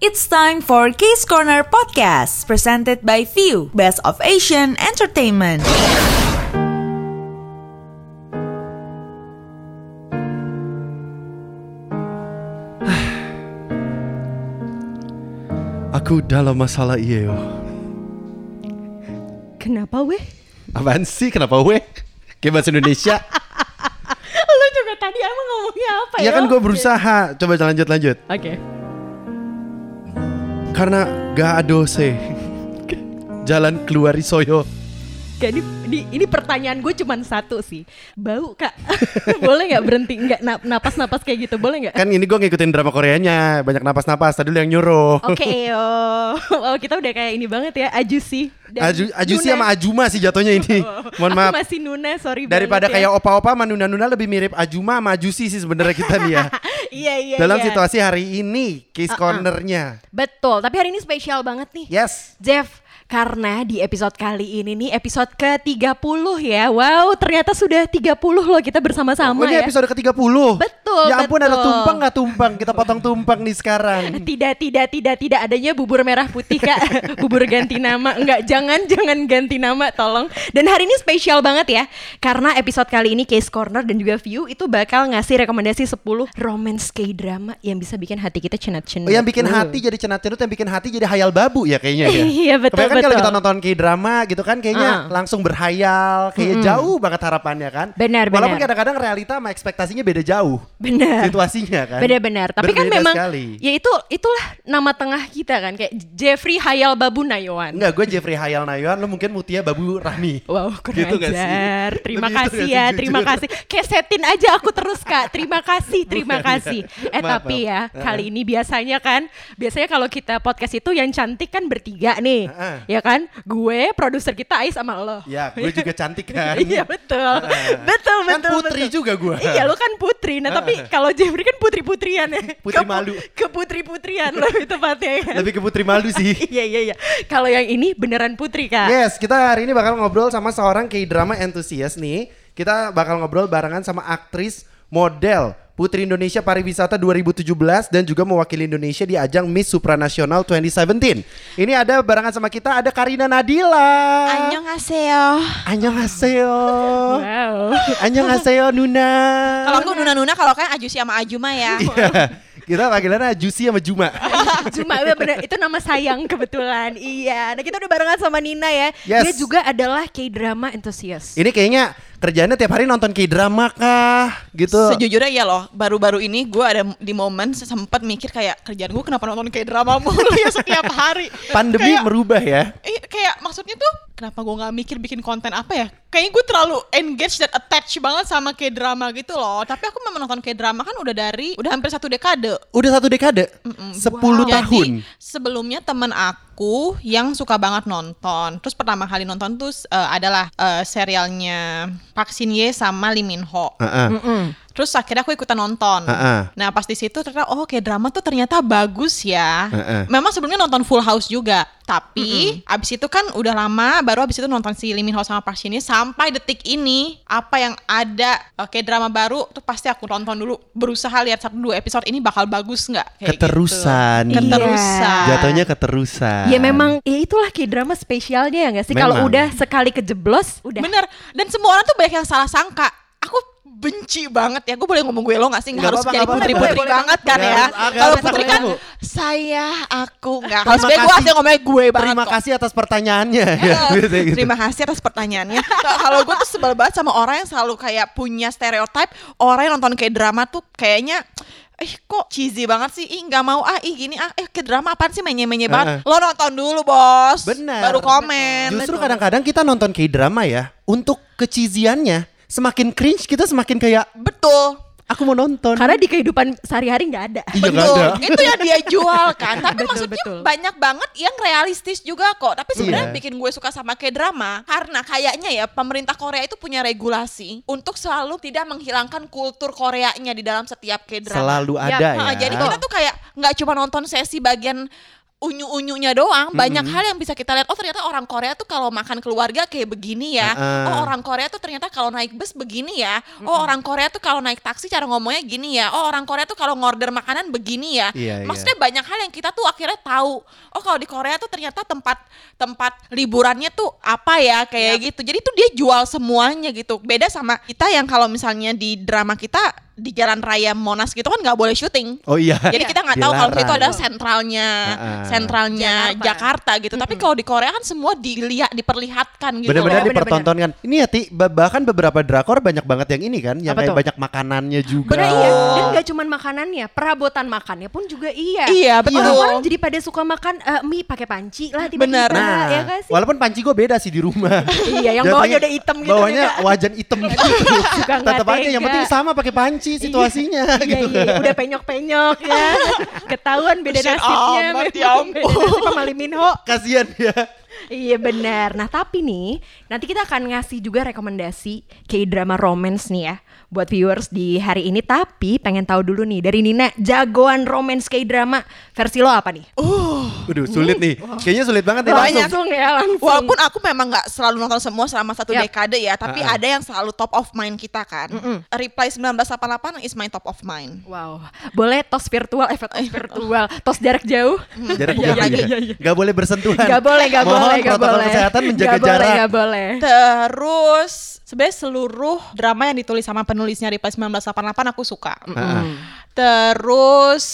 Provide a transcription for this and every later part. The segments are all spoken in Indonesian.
It's time for Case Corner Podcast, presented by View, Best of Asian Entertainment. Aku dalam masalah iya yo. Kenapa weh? Apaan sih? Kenapa weh? Kayak bahasa Indonesia. Lu juga tadi emang ngomongnya apa ya? ya kan gue berusaha. Coba lanjut lanjut. Oke. Karena gak ada. Jalan keluar soyo. Kayak ini, ini, ini pertanyaan gue cuma satu sih. Bau kak? boleh nggak berhenti? Nggak nap- napas-napas kayak gitu? Boleh nggak? Kan ini gue ngikutin drama Koreanya. Banyak napas-napas. Tadi lu yang nyuruh. Oke, oh. oh kita udah kayak ini banget ya, Ajusi. dan Aju, Ajusi Nuna. sama Ajuma sih jatuhnya ini. Mohon Aku maaf. masih Nuna, sorry Daripada ya. kayak opa-opa sama nuna-nuna lebih mirip Ajuma sama Ajusi sih sebenarnya kita nih ya. Iya, iya, Dalam iya. situasi hari ini, case cornernya. Betul, tapi hari ini spesial banget nih. Yes. Jeff, karena di episode kali ini nih episode ke-30 ya. Wow, ternyata sudah 30 loh kita bersama-sama Oh, ini ya. episode ke-30. Betul, Ya ampun ada tumpang nggak tumpang? Kita potong tumpang nih sekarang. Tidak, tidak, tidak, tidak adanya bubur merah putih kak Bubur ganti nama Enggak, jangan, jangan ganti nama tolong Dan hari ini spesial banget ya Karena episode kali ini Case Corner dan juga View Itu bakal ngasih rekomendasi 10 romance K-drama Yang bisa bikin hati kita cenat-cenut Oh, yang bikin hati jadi cenat-cenut, yang bikin hati jadi hayal babu ya kayaknya ya. Iya, betul, Kebanyakan kalau betul. kita nonton K-drama gitu kan kayaknya Ah. langsung berhayal, kayak jauh banget harapannya kan. Benar, Walaupun benar. kadang-kadang realita sama ekspektasinya beda jauh. Benar Situasinya kan. Benar-benar Tapi kan Berbeda memang sekali. Ya itu itulah nama tengah kita kan Kayak Jeffrey Hayal Babu Nayawan Enggak, gue Jeffrey Hayal Nayuan, lu mungkin Mutia Babu Rahmi. Wow, kurang Gitu nggak sih? Terima Lebih kasih ya, terima kasih. Kesetin aja aku terus kak. Terima kasih, terima Bukan, kasih. ya. Eh Maaf, tapi maaf. ya kali ini biasanya kan, biasanya kalau kita podcast itu yang cantik kan bertiga nih. Ya kan? Gue, produser kita Ais sama lo. Ya, gue juga cantik kan. Iya betul, betul, Kan betul. putri betul. juga gue. Iya lu kan putri. Nah tapi kalau Jeffrey kan putri putrian ya. Putri Ke- malu. Ke putri putrian lebih tepatnya kan. Lebih ke putri malu sih. Iya iya iya. Kalau yang ini beneran putri kak. Yes, kita hari ini bakal ngobrol sama seorang K-drama entusias nih. Kita bakal ngobrol barengan sama aktris, model, Putri Indonesia Pariwisata 2017 dan juga mewakili Indonesia di ajang Miss Supranasional 2017. Ini ada barengan sama kita ada Karina Nadila. Annyeonghaseyo. Annyeonghaseyo. Wow. Annyeonghaseyo Nuna. Kalau aku nuna-nuna kalau kan Ajusi sama Ajuma ya. Iya. Kita panggilannya Juicy sama Juma. Cuma bener, itu nama sayang kebetulan. Iya. Nah kita udah barengan sama Nina ya. Yes. Dia juga adalah K-drama enthusiast. Ini kayaknya kerjaannya tiap hari nonton K-drama kah? Gitu. Sejujurnya iya loh, baru-baru ini gue ada di momen sempat mikir kayak kerjaan gue kenapa nonton kayak drama mulu ya setiap hari. Pandemi Kayak- merubah ya. Eh, kayak maksudnya tuh kenapa gue nggak mikir bikin konten apa ya? Kayaknya gue terlalu engaged dan attached banget sama kayak drama gitu loh. Tapi aku memang nonton kayak drama kan udah dari udah hampir satu dekade. Udah satu dekade. 10 tahun. Jadi sebelumnya temen aku yang suka banget nonton. Terus pertama kali nonton tuh eh, adalah eh, serialnya Park Shin Ye sama Lee Min Ho. Heeh. Terus akhirnya aku ikutan nonton. Heeh. Nah pas di situ ternyata oh kayak drama tuh ternyata bagus ya. Heeh. Memang sebelumnya nonton Full House juga. Tapi abis itu kan udah lama baru abis itu nonton si Lee Min Ho sama Park Shin sampai detik ini apa yang ada eh, kayak drama baru tuh pasti aku nonton dulu berusaha lihat satu dua episode ini bakal bagus nggak kayak Keterusan. gitu. keterusan Jatuhnya keterusan. Ya memang ya itulah K-drama spesialnya ya nggak sih? Kalau udah sekali kejeblos udah. bener dan semua orang tuh banyak yang salah sangka aku benci banget ya. Gue boleh ngomong gue lo gak sih? Nggak harus apa-apa, jadi putri-putri banget kan ya. kalau putri kan saya aku nggak Terima kalau sebenarnya gue harusnya ngomongnya gue banget Terima kasih atas pertanyaannya. ya, Eh, biasanya gitu. Terima kasih atas pertanyaannya. Kalau gue tuh sebel banget sama orang yang selalu kayak punya stereotype orang yang nonton kayak drama tuh kayaknya eh kok cheesy banget sih? Ih nggak mau. Ah ih gini. Ah eh ke drama apaan sih? Menye-menye banget. Lo nonton dulu bos. Benar. baru komen. Justru kadang-kadang kita nonton K-drama ya, untuk keciziannya semakin cringe kita semakin kayak betul aku mau nonton. Karena di kehidupan sehari-hari nggak ada. Iya, Betul, ada. itu yang dia jual kan. Tapi Betul, maksudnya betul. banyak banget yang realistis juga kok. Tapi sebenarnya Iya. bikin gue suka sama K-drama karena kayaknya ya pemerintah Korea itu punya regulasi untuk selalu tidak menghilangkan kultur Koreanya di dalam setiap K-drama. Selalu Ya, ada Nah, ya. jadi kita tuh kayak nggak cuma nonton sesi bagian unyu-unyunya doang, banyak hal yang bisa kita lihat. Oh ternyata orang Korea tuh kalau makan keluarga kayak begini ya. Heeh. Oh orang Korea tuh ternyata kalau naik bus begini ya. Oh orang Korea tuh kalau naik taksi cara ngomongnya gini ya. Oh orang Korea tuh kalau ngorder makanan begini ya. Iya, iya. Maksudnya banyak hal yang kita tuh akhirnya tahu. Oh kalau di Korea tuh ternyata tempat tempat liburannya tuh apa ya kayak gitu. Jadi tuh dia jual semuanya gitu. Beda sama kita yang kalau misalnya di drama kita di jalan raya Monas gitu kan nggak boleh syuting. Oh iya. Jadi kita nggak tahu kalau itu adalah sentralnya, sentralnya Jakarta. Jakarta, gitu. Tapi kalau di Korea kan semua dilihat, diperlihatkan gitu. Benar-benar dipertontonkan. Ini ya Ti, ba- bahkan beberapa drakor banyak banget yang ini kan, yang Apa kayak tuh? banyak makanannya juga. Benar iya. Dan nggak cuma makanannya, perabotan makannya pun juga iya. Iya, betul. Orang-orang jadi pada suka makan eh, mie pakai panci lah tiba-tiba. Benar. Nah, ya sih? walaupun panci gue beda sih di rumah. Iya, yang bawahnya udah hitam gitu Bawahnya wajan hitam gitu. Tetap aja yang penting sama pakai panci situasinya Iya, gitu. iya, udah penyok-penyok ya. Ketahuan beda nasibnya. amat, beda- ya beda nasib sama Lee Min Ho. Kasihan ya. Iya benar. Nah tapi nih nanti kita akan ngasih juga rekomendasi K-drama romance nih ya buat viewers di hari ini. Tapi pengen tahu dulu nih dari Nina jagoan romance K-drama versi lo apa nih? Waduh, sulit nih. Kayaknya sulit banget nih langsung. langsung ya langsung. Walaupun aku memang nggak selalu nonton semua selama satu Yap. dekade ya, tapi Ah, ah. ada yang selalu top of mind kita kan. Reply 1988 is my top of mind. Wow, boleh tos virtual, eh tos virtual, tos jarak jauh? Jarak Iya, jauh iya, ya. iya, iya. Gak boleh bersentuhan. Gak boleh, gak Mohon boleh, gak protokol boleh. kesehatan menjaga Gak boleh, jarak. Gak boleh. Terus sebenarnya seluruh drama yang ditulis sama penulisnya Reply 1988 aku suka. Ah, ah. Terus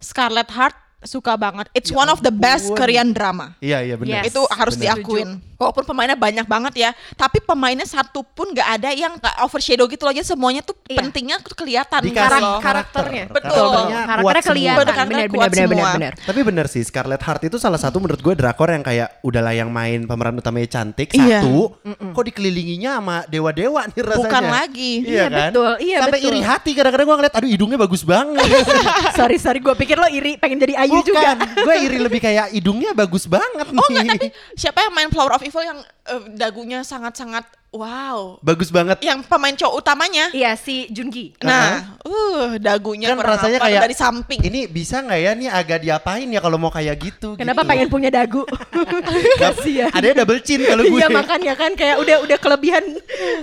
Scarlet Heart suka banget. It's Ya one of the best ampun. Korean drama. Iya, iya benar. Yes. itu harus benar. diakuin. Walaupun pemainnya banyak banget ya, tapi pemainnya satu pun nggak ada yang nggak overshadow gitu loh. Jadi semuanya tuh Iya. pentingnya tuh kelihatan Dikasih loh. karakternya. Betul. Karakternya kuat Karakternya semua. kelihatan. Benar, benar, benar, benar. Tapi bener sih Scarlet Heart itu salah satu menurut gue drakor yang kayak udahlah yang main pemeran utamanya cantik Iya. satu, kok dikelilinginya sama dewa-dewa nih rasanya. Bukan lagi. Iya, Iya, kan? betul, iya, Sampai betul. iri hati kadang-kadang gue ngeliat aduh hidungnya bagus banget. sorry, sorry, gue pikir lo iri pengen jadi Ayu juga. Bukan, gue iri lebih kayak hidungnya bagus banget nih. Oh enggak, tapi siapa yang main Flower of Evil yang eh, dagunya sangat-sangat wow. bagus banget. Yang pemain cowok utamanya. Iya, si Jungi. Nah, uh dagunya Kan rasanya kayak dari samping. Ini bisa nggak ya nih agak diapain ya kalau mau kayak gitu? Kenapa gitu. pengen punya dagu? Kasihan. Ada double chin kalau gue. Iya makanya kan kayak udah udah kelebihan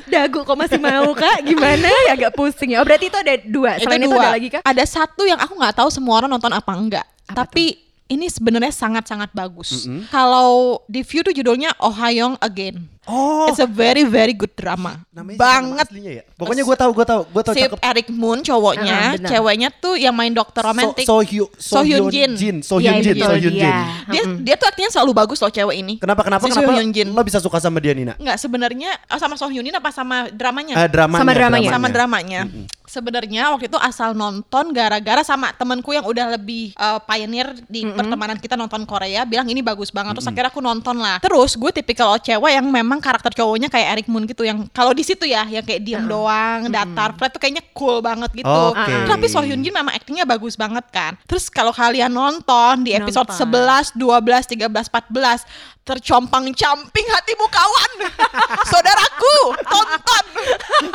dagu kok masih mau kak gimana ya agak pusing ya oh, berarti itu ada dua selain itu dua. ada lagi kak Ada satu yang aku nggak tahu semua orang nonton apa enggak. tapi ini sebenarnya sangat-sangat bagus. Kalau di view tuh judulnya Ohayong Again. Oh, It's a very very good drama. namanya nama Banget. aslinya ya. Pokoknya gue tahu, gue tahu, gue tahu Si cakep. Eric Moon cowoknya, benar. ceweknya tuh yang main dokter romantik. So, so, Hyo- So Hyun Jin. Jin, So Hyun Iya, Jin, betul, So Hyun Jin. dia. dia dia tuh artinya selalu bagus loh cewek ini. Kenapa kenapa Si kenapa So Hyun Jin. lo bisa suka sama dia Nina? Enggak sebenarnya oh, sama So Hyun Jin apa sama dramanya? Eh, dramanya, Sama dramanya. sama dramanya. Sebenarnya waktu itu asal nonton gara-gara sama temenku yang udah lebih uh, pioneer di pertemanan kita nonton Korea bilang ini bagus banget terus akhirnya aku nonton lah. Terus gue tipikal cewek yang memang karakter cowoknya kayak Eric Moon gitu yang kalau di situ ya yang kayak diem doang, datar, flat tuh kayaknya cool banget gitu. Oke. Tapi So Hyun Jin memang aktingnya bagus banget kan. Terus kalau kalian nonton di episode Nonton. 11, 12, 13, 14 tercompang-camping hatimu kawan. Saudaraku, tonton.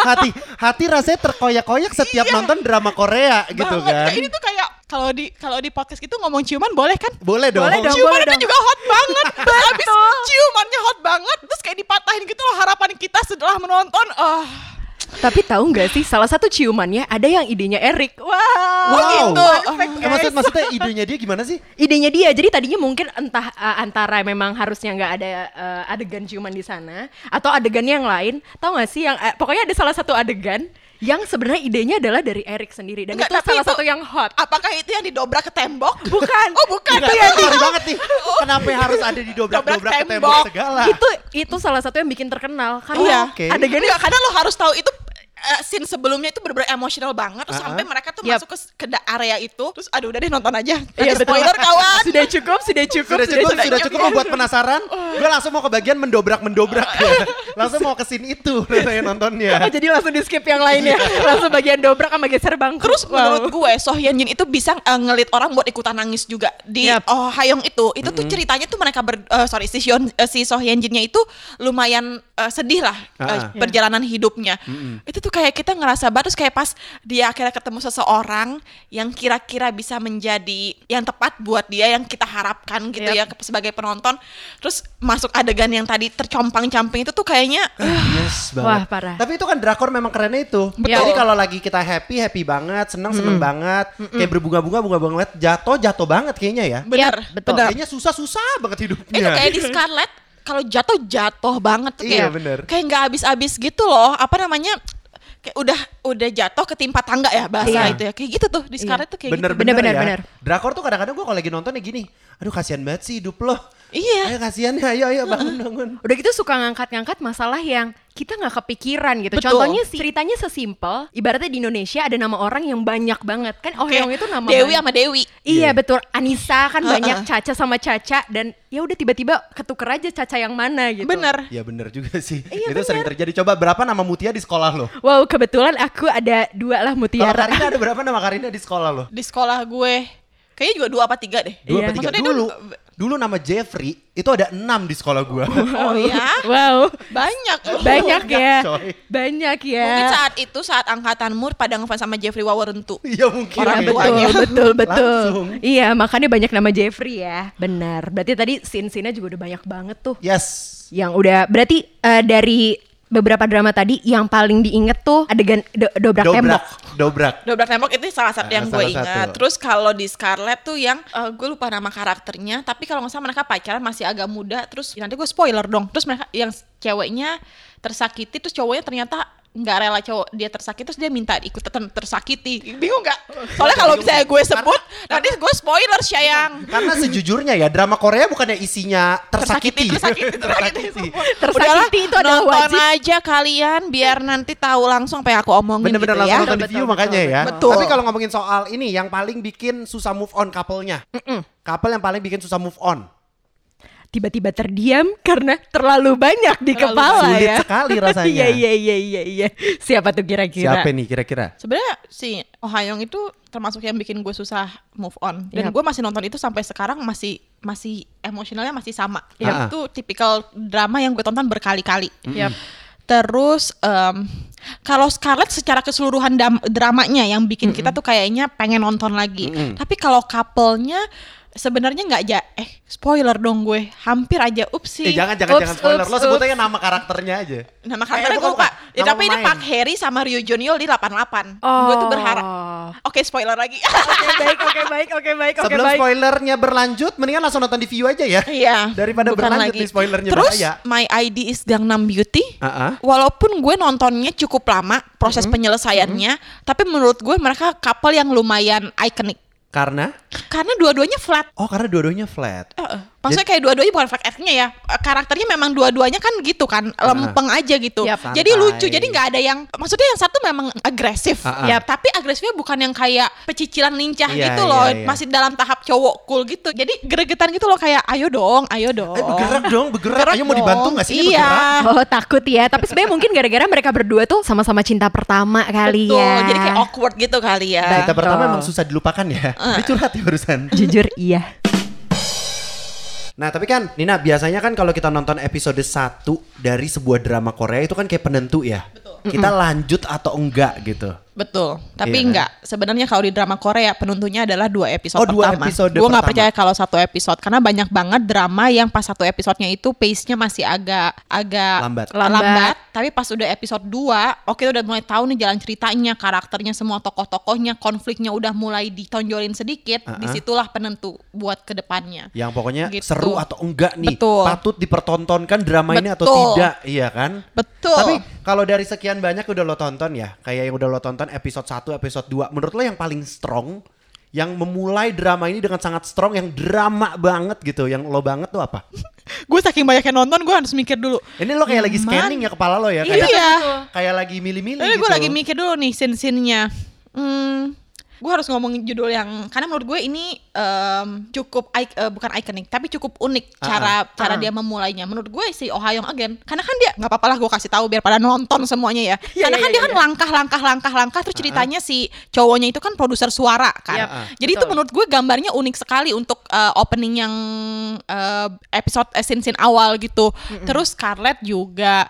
hati hati rasanya terkoyak-koyak setiap nonton drama Korea gitu Iya. banget. kan. Ini tuh kayak kalau di kalau di podcast gitu ngomong ciuman boleh kan? Boleh dong. Boleh dong. ciuman itu dong. juga hot banget. Habis ciumannya hot banget terus kayak dipatahin gitu loh harapan kita setelah menonton. Oh, tapi tahu nggak sih salah satu ciumannya ada yang idenya Eric wah Wow. gitu. Perfect, Eh, maksud, guys. maksudnya idenya dia gimana sih? idenya dia jadi tadinya mungkin entah uh, antara memang harusnya nggak ada uh, adegan ciuman di sana atau adegan yang lain tahu nggak sih yang uh, pokoknya ada salah satu adegan yang sebenarnya idenya adalah dari Eric sendiri dan Enggak, itu salah itu- satu yang hot apakah itu yang didobrak ke tembok? bukan Oh, bukan. Enggak, Itu yang sorry banget nih. Kenapa harus ada di dobrak-dobrak Dobrak ke tembok segala? itu itu salah satu yang bikin terkenal Iya. karena Oke. adegannya Enggak, karena lo harus tahu itu eh, scene sebelumnya itu benar-benar emosional banget terus Ah, sampai ah. mereka tuh Yap. masuk ke, ke da- area itu terus aduh udah deh nonton aja Iya, Ada betul. spoiler kawan sudah cukup sudah cukup Sudah cukup, sudah cukup membuat penasaran. Gue langsung mau ke bagian mendobrak-mendobrak. langsung mau ke scene itu rasanya nontonnya. Oh, jadi langsung di skip yang lainnya. langsung bagian dobrak sama geser bangku. Terus Wow. menurut gue Soh Hyun Jin itu bisa eh, ngelit orang buat ikutan nangis juga di Yap. Oh Hayong itu. Itu tuh ceritanya tuh mereka ber eh, sorry si Hyun eh, si Soh Hyun Jinnya itu lumayan eh, sedih lah eh, Ah. perjalanan hidupnya. Itu tuh kayak kita ngerasa banget terus kayak pas dia akhirnya ketemu seseorang yang kira-kira bisa menjadi yang tepat buat dia yang kita harapkan gitu Yap. ya ke- sebagai penonton. Terus masuk adegan yang tadi tercompang-camping itu tuh kayaknya Yes banget. Wah, parah. Tapi itu kan drakor memang kerennya itu. Betul. Jadi kalau lagi kita happy happy banget, seneng seneng banget, kayak berbunga-bunga bunga banget, jatuh jatuh banget kayaknya ya. bener, betul. bener. Kayaknya susah susah banget hidupnya. itu kayak di Scarlet kalau jatuh jatuh banget tuh Iya, kayak bener. kayak nggak habis-habis gitu loh apa namanya kayak udah udah jatuh ketimpa tangga ya bahasa Iya. itu ya kayak gitu tuh di Scarlet tuh kayak bener gitu. bener, Bener, ya. bener, bener. Drakor tuh kadang-kadang gue kalau lagi nonton ya gini, aduh kasihan banget sih hidup lo. Iya. Ayo kasihan ya, ayo ayo bangun bangun. Udah gitu suka ngangkat-ngangkat masalah yang kita nggak kepikiran gitu. Betul. Contohnya sih ceritanya sesimpel, ibaratnya di Indonesia ada nama orang yang banyak banget kan. Oh, yang itu nama Dewi banyak. sama Dewi Iya Iya. betul. Anissa kan Heeh. banyak Caca sama Caca dan ya udah tiba-tiba ketuker aja Caca yang mana gitu. bener Ya bener juga sih. Iya, itu sering terjadi. Coba berapa nama Mutia di sekolah lo? Wow, kebetulan aku ada dua lah Kalau Mutiara. Karina ada berapa nama Karina di sekolah lo? di sekolah gue kayaknya juga dua apa tiga deh Dua Iya. apa tiga? Maksudnya Dulu, itu- dulu nama Jeffrey itu ada enam di sekolah gua. oh ya Wow, banyak banyak ya. coy. Banyak ya. mungkin saat itu saat angkatanmu pada ngefans sama Jeffrey Wawarentu Iya mungkin. Iya Orang kayaknya. betul, tuanya. betul, betul. Langsung. Iya, makanya banyak nama Jeffrey ya. Benar. Berarti tadi scene-scene juga udah banyak banget tuh. Yes. Yang udah berarti eh, dari beberapa drama tadi yang paling diinget tuh adegan do- dobrak, Dobrak. tembok. Dobrak. Dobrak tembok itu salah satu Ah, yang gue ingat. satu. Terus kalau di Scarlet tuh yang eh, gue lupa nama karakternya, tapi kalau nggak salah mereka pacaran masih agak muda. Terus nanti gue spoiler dong. Terus mereka yang ceweknya tersakiti, terus cowoknya ternyata nggak rela cowok dia tersakiti, terus dia minta ikut ter- tersakiti. Bingung nggak? Soalnya kalau misalnya gue sebut, nanti gue spoiler sayang. Karena sejujurnya ya drama Korea bukannya isinya tersakiti. tersakiti, tersakiti, semua. Tersakiti Udahlah, itu adalah nonton wajib. aja kalian biar nanti tahu langsung apa yang aku omongin Bener-bener gitu langsung ya. nonton di Betul, view betul, makanya ya. betul. Tapi kalau ngomongin soal ini yang paling bikin susah move on couple-nya. Couple yang paling bikin susah move on. Tiba-tiba terdiam karena terlalu banyak di Terlalu kepala sulit ya. sekali rasanya. Iya, iya, iya, iya, iya. Siapa tuh kira-kira? Siapa nih kira-kira? Sebenarnya si Oh Ha-young itu termasuk yang bikin gue susah move on. Dan Yap. gue masih nonton itu sampai sekarang masih masih emosionalnya masih sama. Yap. Itu tipikal drama yang gue tonton berkali-kali. Yap. Terus em, kalau Scarlett secara keseluruhan dramanya yang bikin kita tuh kayaknya pengen nonton lagi. Tapi kalau couple-nya sebenarnya nggak aja eh spoiler dong gue hampir aja upsi Eh jangan jangan Ups, jangan spoiler. ups, Lo sebut aja nama karakternya aja. nama Eh, karakternya bukan, gue lupa. Ya, tapi ini pemain. Park Harry sama Ryo Jun-yeol di 88 gue tuh berharap oke spoiler lagi Oke, baik, oke, baik, oke, baik, oke, Sebelum baik. spoilernya berlanjut, mendingan langsung nonton di view aja ya. Iya. Daripada bukan berlanjut nih spoilernya Terus bahaya. My ID is Gangnam Beauty. Ah, ah. Walaupun gue nontonnya cukup lama proses penyelesaiannya, tapi menurut gue mereka couple yang lumayan ikonik. Karena? Karena dua-duanya flat. Oh karena dua-duanya flat. Eh, eh. Maksudnya kayak dua-duanya bukan flat actingnya ya. Eh, Karakternya memang dua-duanya kan gitu kan, lempeng aja gitu. Yap. Jadi lucu. Jadi nggak ada yang maksudnya yang satu memang agresif. Ah, ah. Ya, tapi agresifnya bukan yang kayak pecicilan lincah Iya, gitu loh. iya, iya. Masih dalam tahap cowok cool gitu. Jadi gregetan gitu loh kayak ayo dong, ayo dong. Eh bergerak dong, bergerak. Bergerak Ayo mau dibantu gak sih Iya. bergerak? Oh takut ya, tapi sebenarnya mungkin gara-gara mereka berdua tuh sama-sama cinta pertama kali Betul, ya. jadi kayak awkward gitu kali ya. Kita pertama Betul. emang susah dilupakan ya. Ini curhat ya barusan. Jujur iya. Nah tapi kan Nina biasanya kan kalau kita nonton episode 1 dari sebuah drama Korea itu kan kayak penentu ya. Kita lanjut atau enggak gitu. Betul, tapi Iya. enggak. Sebenarnya kalau di drama Korea penentunya adalah dua episode Oh, dua pertama. episode Gue nggak percaya kalau satu episode karena banyak banget drama yang pas satu episodenya itu pace-nya masih agak agak Lambat. Lambat. Tapi pas udah episode 2, oke udah mulai tahu nih jalan ceritanya, karakternya semua tokoh-tokohnya, konfliknya udah mulai ditonjolin sedikit. Uh-uh. Di situlah penentu buat ke depannya. Yang pokoknya Gitu. seru atau enggak nih. Betul. Patut dipertontonkan drama ini atau Betul. tidak, iya kan? Betul. Tapi kalau dari sekian banyak udah lo tonton ya, kayak yang udah lo tonton episode 1, episode 2, menurut lo yang paling strong yang memulai drama ini dengan sangat strong yang drama banget gitu, yang lo banget tuh apa? gue saking banyaknya nonton, gue harus mikir dulu. Ini lo kayak lagi scanning ya kepala lo ya, kayak Iya. kayak lagi milih-milih gitu. gue lagi mikir dulu nih scene-scene-nya. Hmm, gue harus ngomongin judul yang karena menurut gue ini em, cukup eh, bukan ikonik tapi cukup unik Ah, cara cara ah. dia memulainya. Menurut gue si Ohio Again karena kan dia nggak apa-apa lah gue kasih tahu biar pada nonton semuanya ya. Iya, karena iya, kan iya, dia kan iya. langkah-langkah langkah-langkah terus ceritanya si cowoknya itu kan produser suara kan. Yap, Jadi itu betul. menurut gue gambarnya unik sekali untuk eh, opening yang eh, episode eh, scene-scene awal gitu. Terus Scarlett juga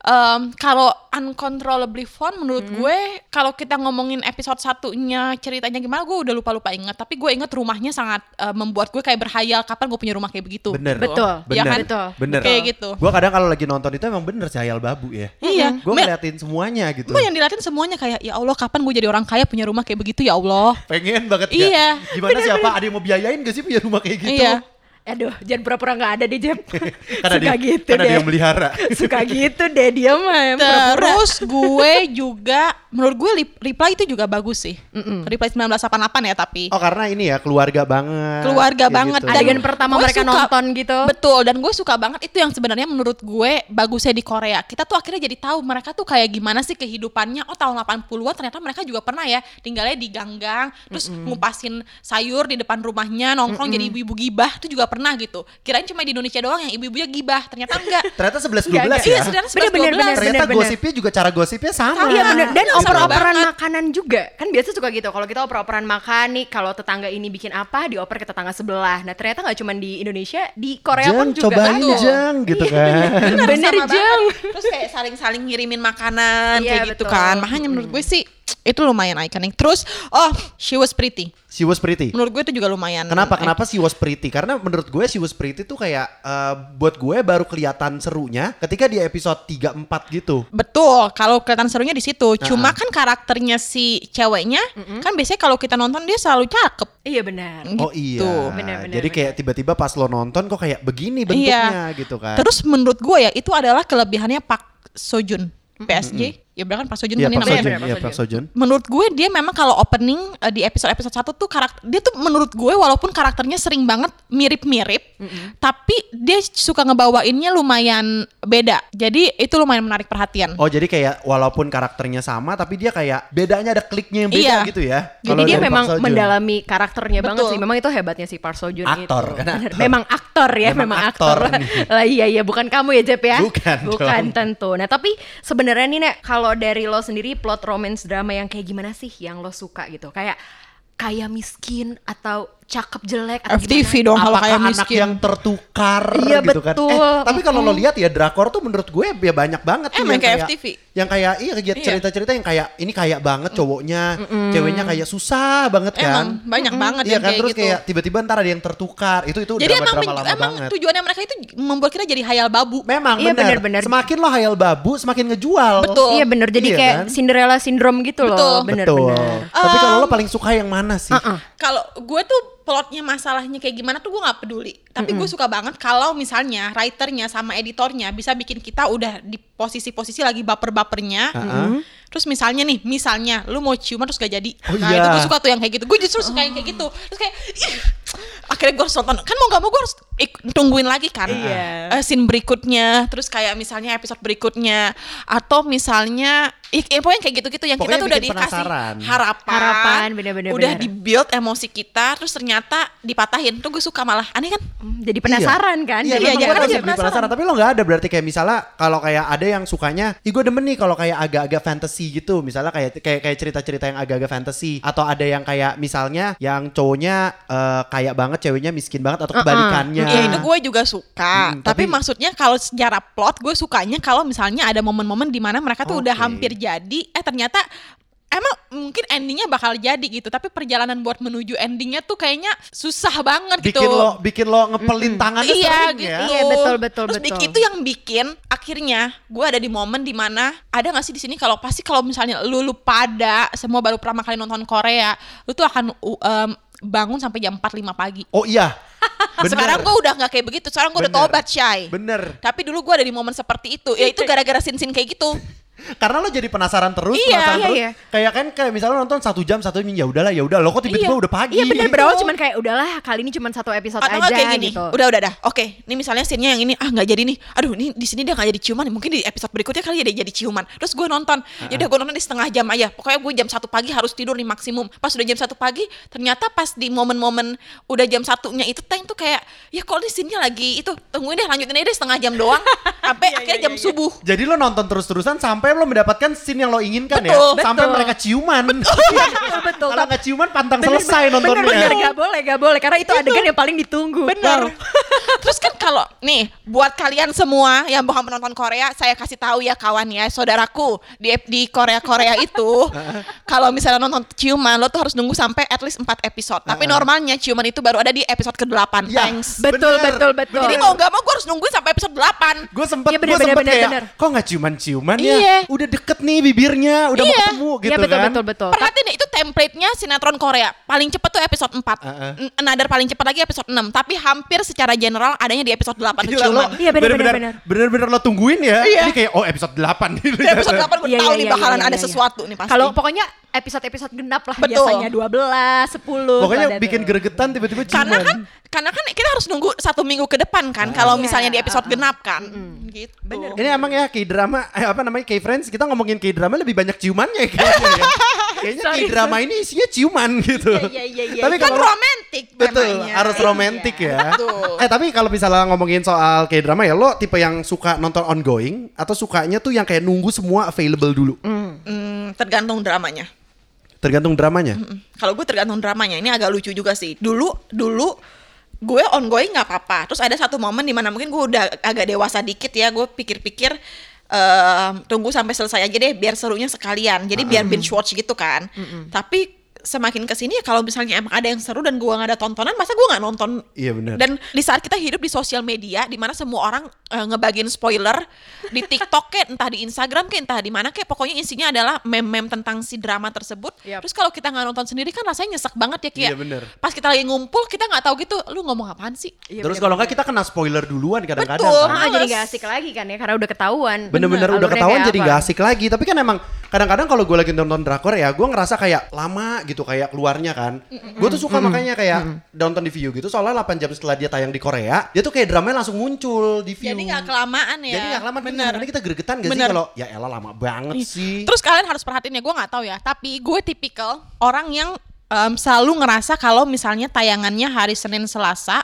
em, kalau uncontrollably fun menurut gue kalau kita ngomongin episode satunya ceritanya gimana gue udah lupa lupa inget tapi gue inget rumahnya sangat eh, membuat gue kayak berhayal kapan gue punya rumah kayak begitu Bener. Betul. Bener. kan? Betul. Bener. kayak gitu Gue kadang kalau lagi nonton itu emang bener sih hayal babu ya. iya Gue ngeliatin semuanya gitu. gue yang diliatin semuanya kayak ya Allah kapan gue jadi orang kaya punya rumah kayak begitu ya Allah Pengen banget ya. Iya. Gimana siapa ada yang mau biayain gak sih punya rumah kayak gitu? iya Aduh, jangan pura-pura nggak ada deh, Jeb. Karena Suka dia, gitu karena deh. dia yang melihara. Suka gitu deh dia mah. pura-pura. Terus gue juga menurut gue reply itu juga bagus sih. Reply 1988 ya tapi Oh karena ini ya keluarga banget. keluarga Kayak banget gitu. Adegan pertama gue mereka nonton gitu. Betul dan gue suka banget itu yang sebenarnya menurut gue bagusnya di Korea. Kita tuh akhirnya jadi tahu mereka tuh kayak gimana sih kehidupannya. Oh tahun 80-an ternyata mereka juga pernah ya tinggalnya di ganggang, terus ngupasin sayur di depan rumahnya, nongkrong jadi ibu-ibu gibah itu juga pernah gitu. Kirain cuma di Indonesia doang yang ibu-ibunya gibah, ternyata enggak. Ternyata 11 12 Enggak, enggak. ya. Iya, sebenarnya Bener, bener, 11 bener. 12. Ternyata bener. gosipnya juga cara gosipnya sama. Iya bener Dan Iya, oper-operan banget. makanan juga Kan biasa suka gitu Kalau kita oper-operan makan nih Kalau tetangga ini bikin apa Dioper ke tetangga sebelah Nah ternyata nggak cuma di Indonesia Di Korea Jang, pun juga cobain ada. Jang gitu kan. Bener, Bener. Jang. Terus kayak saling-saling ngirimin makanan Iya, kayak gitu betul. kan. Makanya menurut gue sih itu lumayan ikonik. Terus oh, she was pretty. She was pretty. Menurut gue itu juga lumayan. Kenapa? Kenapa she was pretty? Karena menurut gue she was pretty tuh kayak eh, buat gue baru kelihatan serunya ketika di episode 3 4 gitu. Betul, kalau kelihatan serunya di situ. Cuma kan karakternya si ceweknya kan biasanya kalau kita nonton dia selalu cakep. Iya benar Oh Gitu. iya. Bener, bener, Jadi kayak tiba-tiba pas lo nonton kok kayak begini Iya. bentuknya gitu kan. Terus menurut gue ya itu adalah kelebihannya Pak Sojun PSG. Ya bener kan Pak Sojun Iya kan Pak namanya. Sojun, Pak iya Sojun. Pak Sojun. menurut gue dia memang kalau opening eh, di episode-episode satu tuh karakter dia tuh menurut gue walaupun karakternya sering banget mirip-mirip tapi dia suka ngebawainnya lumayan beda jadi itu lumayan menarik perhatian Oh jadi kayak walaupun karakternya sama tapi dia kayak bedanya ada kliknya yang beda Iya. gitu ya. Jadi dia memang Park mendalami karakternya banget Betul. sih. Memang itu hebatnya si Park Seo Joon Aktor, itu. kan aktor. Memang aktor ya, Memang memang, aktor aktor. lah iya iya, bukan kamu ya Jep ya? Bukan Bukan dong. tentu. Nah tapi sebenarnya nih Nek, kalau dari lo sendiri plot romance drama yang kayak gimana sih yang lo suka gitu? Kayak kaya miskin atau cakep jelek atau FTV gimana? dong kalau Apakah kayak anak miskin yang tertukar Iya, gitu kan. betul. Eh, tapi kalau lo lihat ya drakor tuh menurut gue ya banyak banget tuh Emang yang kayak FTV. Yang kayak iya kegiatan Iya. cerita-cerita yang kayak ini kaya banget cowoknya, ceweknya kayak susah banget kan. emang banyak banget Iya yang kan kayak terus gitu kayak tiba-tiba ntar ada yang tertukar. Itu itu jadi emang, drama-drama lama emang banget. tujuannya mereka itu membuat kita jadi hayal babu Memang Iya, benar. benar-benar. Semakin lo hayal babu, semakin ngejual. Betul. Iya bener, jadi Iya kayak kan? Cinderella syndrome gitu Betul. loh. Bener Betul. bener. Tapi kalau lo paling suka yang mana sih? Uh-uh. kalau gue tuh plotnya masalahnya kayak gimana tuh gue nggak peduli. Tapi gue suka banget kalau misalnya writernya sama editornya bisa bikin kita udah di posisi-posisi lagi baper-bapernya. Uh-uh. terus misalnya nih misalnya lu mau ciuman terus gak jadi. Oh nah iya. itu gue suka tuh yang kayak gitu. Gue justru suka yang kayak gitu. Terus kayak ih, akhirnya gue harus nonton. Kan mau gak mau gue harus ik- tungguin lagi kan Iya. Eh, scene berikutnya. Terus kayak misalnya episode berikutnya. Atau misalnya ih, ya, pokoknya kayak gitu-gitu yang kita Pokoknya tuh udah dikasih penasaran. harapan Harapan, bener-bener, udah bener. di build emosi kita terus ternyata dipatahin tuh gue suka malah aneh kan Hmm, Jadi penasaran kan? Iya, Jadi memang jangan gue aja masih penasaran. penasaran. Tapi lo nggak ada berarti kayak misalnya kalau kayak ada yang sukanya, ih gue demen nih kalau kayak agak-agak fantasy gitu. Misalnya kayak kayak kayak cerita-cerita yang agak-agak fantasy atau ada yang kayak misalnya yang cowoknya eh, kaya banget, ceweknya miskin banget atau kebalikannya. ya itu gue juga suka Hmm, tapi, tapi- maksudnya kalau secara plot gue sukanya kalau misalnya ada momen-momen di mana mereka tuh udah Oke. hampir jadi eh ternyata Emang mungkin endingnya bakal jadi gitu, tapi perjalanan buat menuju endingnya tuh kayaknya susah banget gitu. bikin lo bikin lo ngepelin tangannya iya sering gitu. ya. Iya, betul, betul, Terus betul. itu yang bikin akhirnya gue ada di momen di mana ada gak sih di sini kalau pasti kalau misalnya lu lu pada semua baru pertama kali nonton Korea, lu tuh akan em, bangun sampai jam 4 5 pagi. Oh iya. Bener. Sekarang gue udah nggak kayak begitu. Sekarang gue udah tobat shy. bener. Tapi dulu gue ada di momen seperti itu. Ya itu gara-gara sin-sin kayak gitu. Karena lo jadi penasaran terus, Iya, penasaran iya, terus. iya. Kayak kan kayak misalnya nonton satu jam satu jam ya udahlah ya udah lo kok tiba-tiba Iya. udah pagi. Iya bener gitu. berawal cuman kayak udahlah kali ini cuma satu episode Atau aja nggak kayak gini, gitu. udah udah dah. Oke, ini misalnya scene-nya yang ini ah nggak jadi nih. Aduh, ini di sini dia nggak jadi ciuman. Mungkin di episode berikutnya kali ya dia jadi ciuman. Terus gue nonton, ya udah gue nonton di setengah jam aja. Pokoknya gue jam satu pagi harus tidur nih maksimum. Pas udah jam satu pagi, ternyata pas di momen-momen udah jam satunya itu tank tuh kayak ya kok di sini lagi itu tungguin deh lanjutin aja deh setengah jam doang sampai akhirnya jam subuh. Jadi lo nonton terus-terusan sampai lo mendapatkan scene yang lo inginkan Betul, ya. Sampai betul. mereka ciuman. betul betul. Kalau nggak ciuman pantang Bener, selesai bener, nontonnya. Bener, bener, gak boleh, gak boleh. Karena itu adegan yang paling ditunggu. Bener. Terus kan kalau nih buat kalian semua yang bukan penonton Korea, saya kasih tahu ya kawan ya, saudaraku di di Korea Korea itu kalau misalnya nonton ciuman lo tuh harus nunggu sampai at least 4 episode. Tapi normalnya ciuman itu baru ada di episode ke-8. Ya, Thanks. Betul, bener. betul, betul. Jadi mau nggak mau gue harus nungguin sampai episode 8. Gue sempet, Iya, bener, gue bener, sempet bener, kayak, bener. kok nggak ciuman-ciuman ya? Iya. Udah deket nih bibirnya, udah mau Iya. ketemu gitu Iya betul, kan. betul, betul. Perhatiin deh itu template-nya sinetron Korea. Paling cepet tuh episode 4. Uh-uh. N- Another paling cepet lagi episode 6. Tapi hampir secara general adanya di episode 8 tuh Gila, lo. Iya, bener, bener. bener-bener lo tungguin ya. Iya. Ini kayak oh episode 8 gitu. Di episode 8 gue Iya, tahu iya, nih iya, bakalan iya, ada iya. sesuatu nih pasti. Kalau pokoknya episode-episode genap lah Betul. biasanya 12, 10. Pokoknya bikin tuh. gregetan tiba-tiba ciuman. karena kan karena kan kita harus nunggu satu minggu ke depan kan kalau Iya. misalnya di episode genap kan gitu Bener. Ini emang ya K-drama eh, apa namanya K-Friends kita ngomongin K-drama lebih banyak ciumannya kayaknya ya. Kayaknya Sorry, K-drama ini isinya ciuman gitu. Iya, iya, iya, Tapi iya. kan kalau romantis Betul, temanya. harus romantis ya. Betul. Eh tapi kalau misalnya ngomongin soal K-drama ya lo tipe yang suka nonton ongoing atau sukanya tuh yang kayak nunggu semua available dulu? Hmm, tergantung dramanya Tergantung dramanya. Mm, kalau gue tergantung dramanya ini agak lucu juga sih dulu dulu gue ongoing nggak apa-apa. Terus ada satu momen di mana mungkin gue udah agak dewasa dikit ya gue pikir-pikir eh, tunggu sampai selesai aja deh biar serunya sekalian. Jadi biar binge watch gitu kan. Tapi semakin ke sini ya kalau misalnya emang ada yang seru dan gue nggak ada tontonan masa gue nggak nonton Iya benar. dan di saat kita hidup di sosial media di mana semua orang eh, ngebagiin spoiler di TikTok kayak entah di Instagram kayak entah di mana kayak pokoknya isinya adalah meme-meme tentang si drama tersebut. Yap. Terus kalau kita nggak nonton sendiri kan rasanya nyesek banget ya kayak Iya, bener. pas kita lagi ngumpul kita nggak tahu gitu lu ngomong apaan sih? Iya, Terus kalau nggak kita kena spoiler duluan kadang-kadang. Betul. kan. Ah, jadi gak asik lagi kan ya karena udah ketahuan. Bener-bener udah ketahuan jadi apa. gak asik lagi. Tapi kan emang kadang-kadang kalau gue lagi nonton drakor ya, gue ngerasa kayak lama gitu kayak keluarnya kan. Gue tuh suka makanya kayak nonton di view gitu. Soalnya 8 jam setelah dia tayang di Korea, dia tuh kayak dramanya langsung muncul di view. Jadi nggak kelamaan ya. Jadi gak lama Bener. Karena kita gregetan gak sih Bener. kalau ya elah lama banget sih. Terus kalian harus perhatiin ya, gue nggak tahu ya. Tapi gue tipikal orang yang em, selalu ngerasa kalau misalnya tayangannya hari Senin Selasa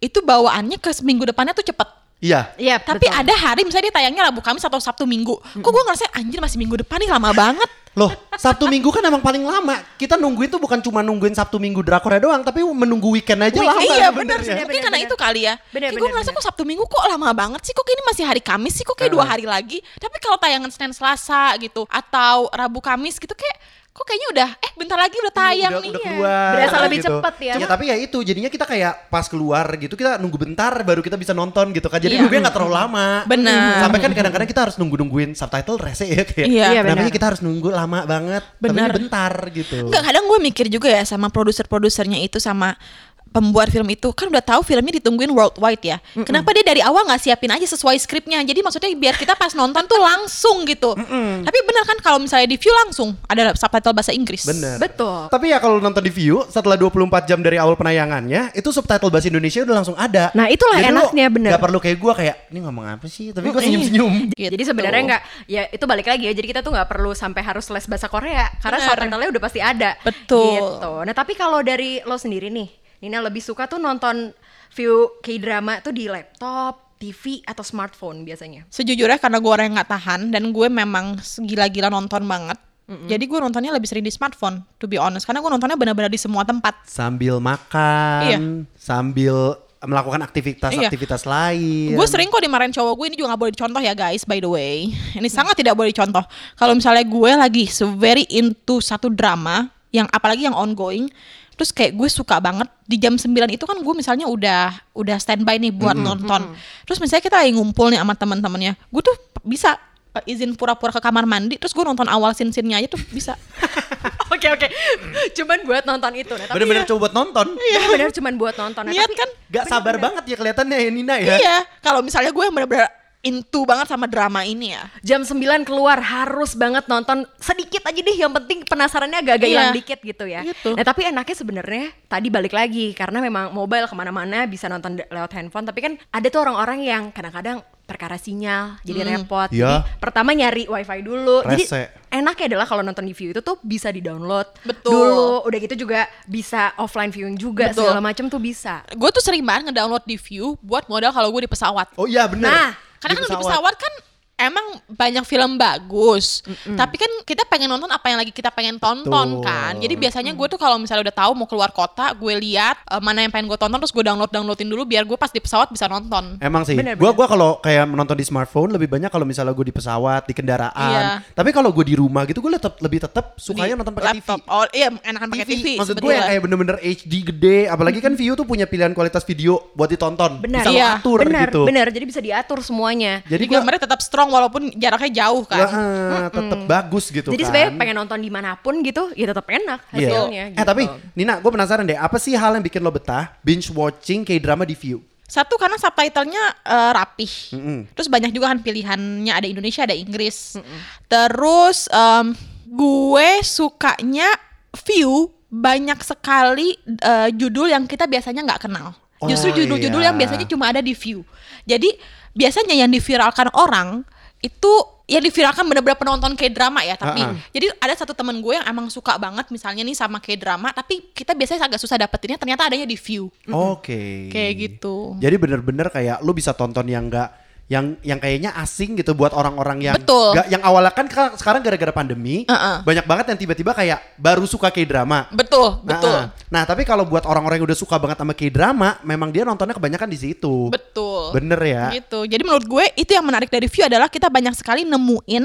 itu bawaannya ke seminggu depannya tuh cepet. Iya. Iya, Tapi betul. ada hari misalnya dia tayangnya Rabu Kamis atau Sabtu Minggu. Kok gue ngerasa anjir masih minggu depan nih lama banget. Loh, Sabtu Minggu kan emang paling lama. Kita nungguin tuh bukan cuma nungguin Sabtu Minggu drakornya doang, tapi menunggu weekend aja Wih, lama. iya bener, sebenarnya. Mungkin Bener, karena bener. itu kali ya. Bener, Kayak gue bener, ngerasa bener. kok Sabtu Minggu kok lama banget sih. Kok ini masih hari Kamis sih. Kok kayak dua hari lagi. Tapi kalau tayangan Senin Selasa gitu atau Rabu Kamis gitu kayak kok kayaknya udah eh bentar lagi udah tayang udah, nih. udah Iya. keluar Berasa lebih gitu. cepet ya. Ya, tapi ya itu jadinya kita kayak pas keluar gitu kita nunggu bentar baru kita bisa nonton gitu kan. Jadi Iya. nunggunya nggak terlalu lama. Bener. Sampai kan kadang-kadang kita harus nunggu-nungguin subtitle rese ya kayak. Iya. Iya, Kenapa benar. kita harus nunggu lama banget? Tapi Benar. bentar gitu. Enggak kadang gue mikir juga ya sama produser-produsernya itu sama pembuat film itu kan udah tahu filmnya ditungguin worldwide ya. Kenapa dia dari awal nggak siapin aja sesuai skripnya? Jadi maksudnya biar kita pas nonton tuh langsung gitu. Tapi bener kan kalau misalnya di view langsung ada subtitle bahasa Inggris. Bener. Betul. Tapi ya kalau nonton di view setelah 24 jam dari awal penayangannya itu subtitle bahasa Indonesia udah langsung ada. Nah, itulah Jadi enaknya, bener. Gak perlu kayak gua kayak ini ngomong apa sih? Tapi gua senyum-senyum. Gitu. Jadi sebenarnya nggak, ya itu balik lagi ya. Jadi kita tuh nggak perlu sampai harus les bahasa Korea karena Bener. subtitlenya udah pasti ada. Betul. Gitu. Nah tapi kalau dari lo sendiri nih, Nina lebih suka tuh nonton view k-drama tuh di laptop, TV atau smartphone biasanya. Sejujurnya karena gue orang yang nggak tahan dan gue memang gila-gila nonton banget. Jadi gue nontonnya lebih sering di smartphone, to be honest. Karena gue nontonnya benar-benar di semua tempat. Sambil makan, Iya. sambil melakukan aktivitas-aktivitas lain. Gue sering kok dimarahin cowok gue ini juga gak boleh dicontoh ya guys by the way. Ini sangat tidak boleh dicontoh. Kalau misalnya gue lagi very into satu drama yang apalagi yang ongoing, terus kayak gue suka banget di jam 9 itu kan gue misalnya udah udah standby nih buat nonton. Terus misalnya kita lagi ngumpul nih sama teman-temannya, gue tuh bisa uh, izin pura-pura ke kamar mandi, terus gue nonton awal scene-scene-nya aja tuh bisa. Oke oke, cuman buat nonton itu. Nah, tapi Bener-bener coba buat nonton. bener-bener cuman buat nonton. Nah, Niat tapi kan? Gak sabar banget ya kelihatannya ya Nina ya. Iya, kalau misalnya gue yang bener-bener into banget sama drama ini ya. Jam 9 keluar harus banget nonton sedikit aja deh yang penting penasarannya agak-agak Iya. hilang dikit gitu ya. Gitu. Nah tapi enaknya sebenarnya tadi balik lagi karena memang mobile ke mana-mana bisa nonton lewat handphone tapi kan ada tuh orang-orang yang kadang-kadang perkara sinyal jadi repot. Iya. Jadi pertama nyari wifi dulu. Rese. Jadi enaknya adalah kalau nonton di view itu tuh bisa di download Betul. dulu. Udah gitu juga bisa offline viewing juga Betul. segala macam tuh bisa. Gue tuh sering banget ngedownload di View buat modal kalau gue di pesawat. Oh iya bener. Nah, Karena kan di pesawat kan emang banyak film bagus, tapi kan kita pengen nonton apa yang lagi kita pengen tonton Betul. kan. Jadi biasanya gue tuh kalau misalnya udah tahu mau keluar kota, gue lihat eh, mana yang pengen gue tonton terus gue download downloadin dulu biar gue pas di pesawat bisa nonton. Emang sih, Bener, gua gua kalau kayak menonton di smartphone lebih banyak kalau misalnya gue di pesawat, di kendaraan. Iya. Tapi kalau gue di rumah gitu, gue tetap lebih tetap sukanya Di nonton pakai. TV. Oh iya, enakan pakai TV. Maksud gue yang kayak bener-bener HD gede, apalagi kan View tuh punya pilihan kualitas video buat ditonton, Benar. bisa Iya, atur benar, gitu. benar. Jadi bisa diatur semuanya. Jadi Jadi gue gambarnya tetap strong walaupun jaraknya jauh kan. tetap bagus gitu Jadi kan. sebenarnya pengen nonton di mana pun gitu, ya tetap enak Iya. hasilnya. Eh gitu. tapi Nina, gue penasaran deh, apa sih hal yang bikin lo betah binge watching K-drama di View? Satu karena subtitlenya eh, rapih. Mm-mm. Terus banyak juga kan pilihannya ada Indonesia, ada Inggris. Terus em, gue sukanya view banyak sekali eh, judul yang kita biasanya nggak kenal. Justru Oh, judul-judul iya. yang biasanya cuma ada di view. Jadi biasanya yang diviralkan orang itu yang diviralkan bener-bener penonton K-drama ya tapi Ah, ah. jadi ada satu temen gue yang emang suka banget misalnya nih sama K-drama tapi kita biasanya agak susah dapetinnya ternyata adanya di view Oke. kayak gitu Jadi bener-bener kayak lu bisa tonton yang enggak yang yang kayaknya asing gitu buat orang-orang yang Betul. nggak- yang awalnya kan ka- sekarang gara-gara pandemi Uh-uh. banyak banget yang tiba-tiba kayak baru suka K-drama. betul Nah, betul ah. Nah, tapi kalau buat orang-orang yang udah suka banget sama K-drama, memang dia nontonnya kebanyakan di situ. Betul. Bener ya. Gitu. Jadi menurut gue itu yang menarik dari View adalah kita banyak sekali nemuin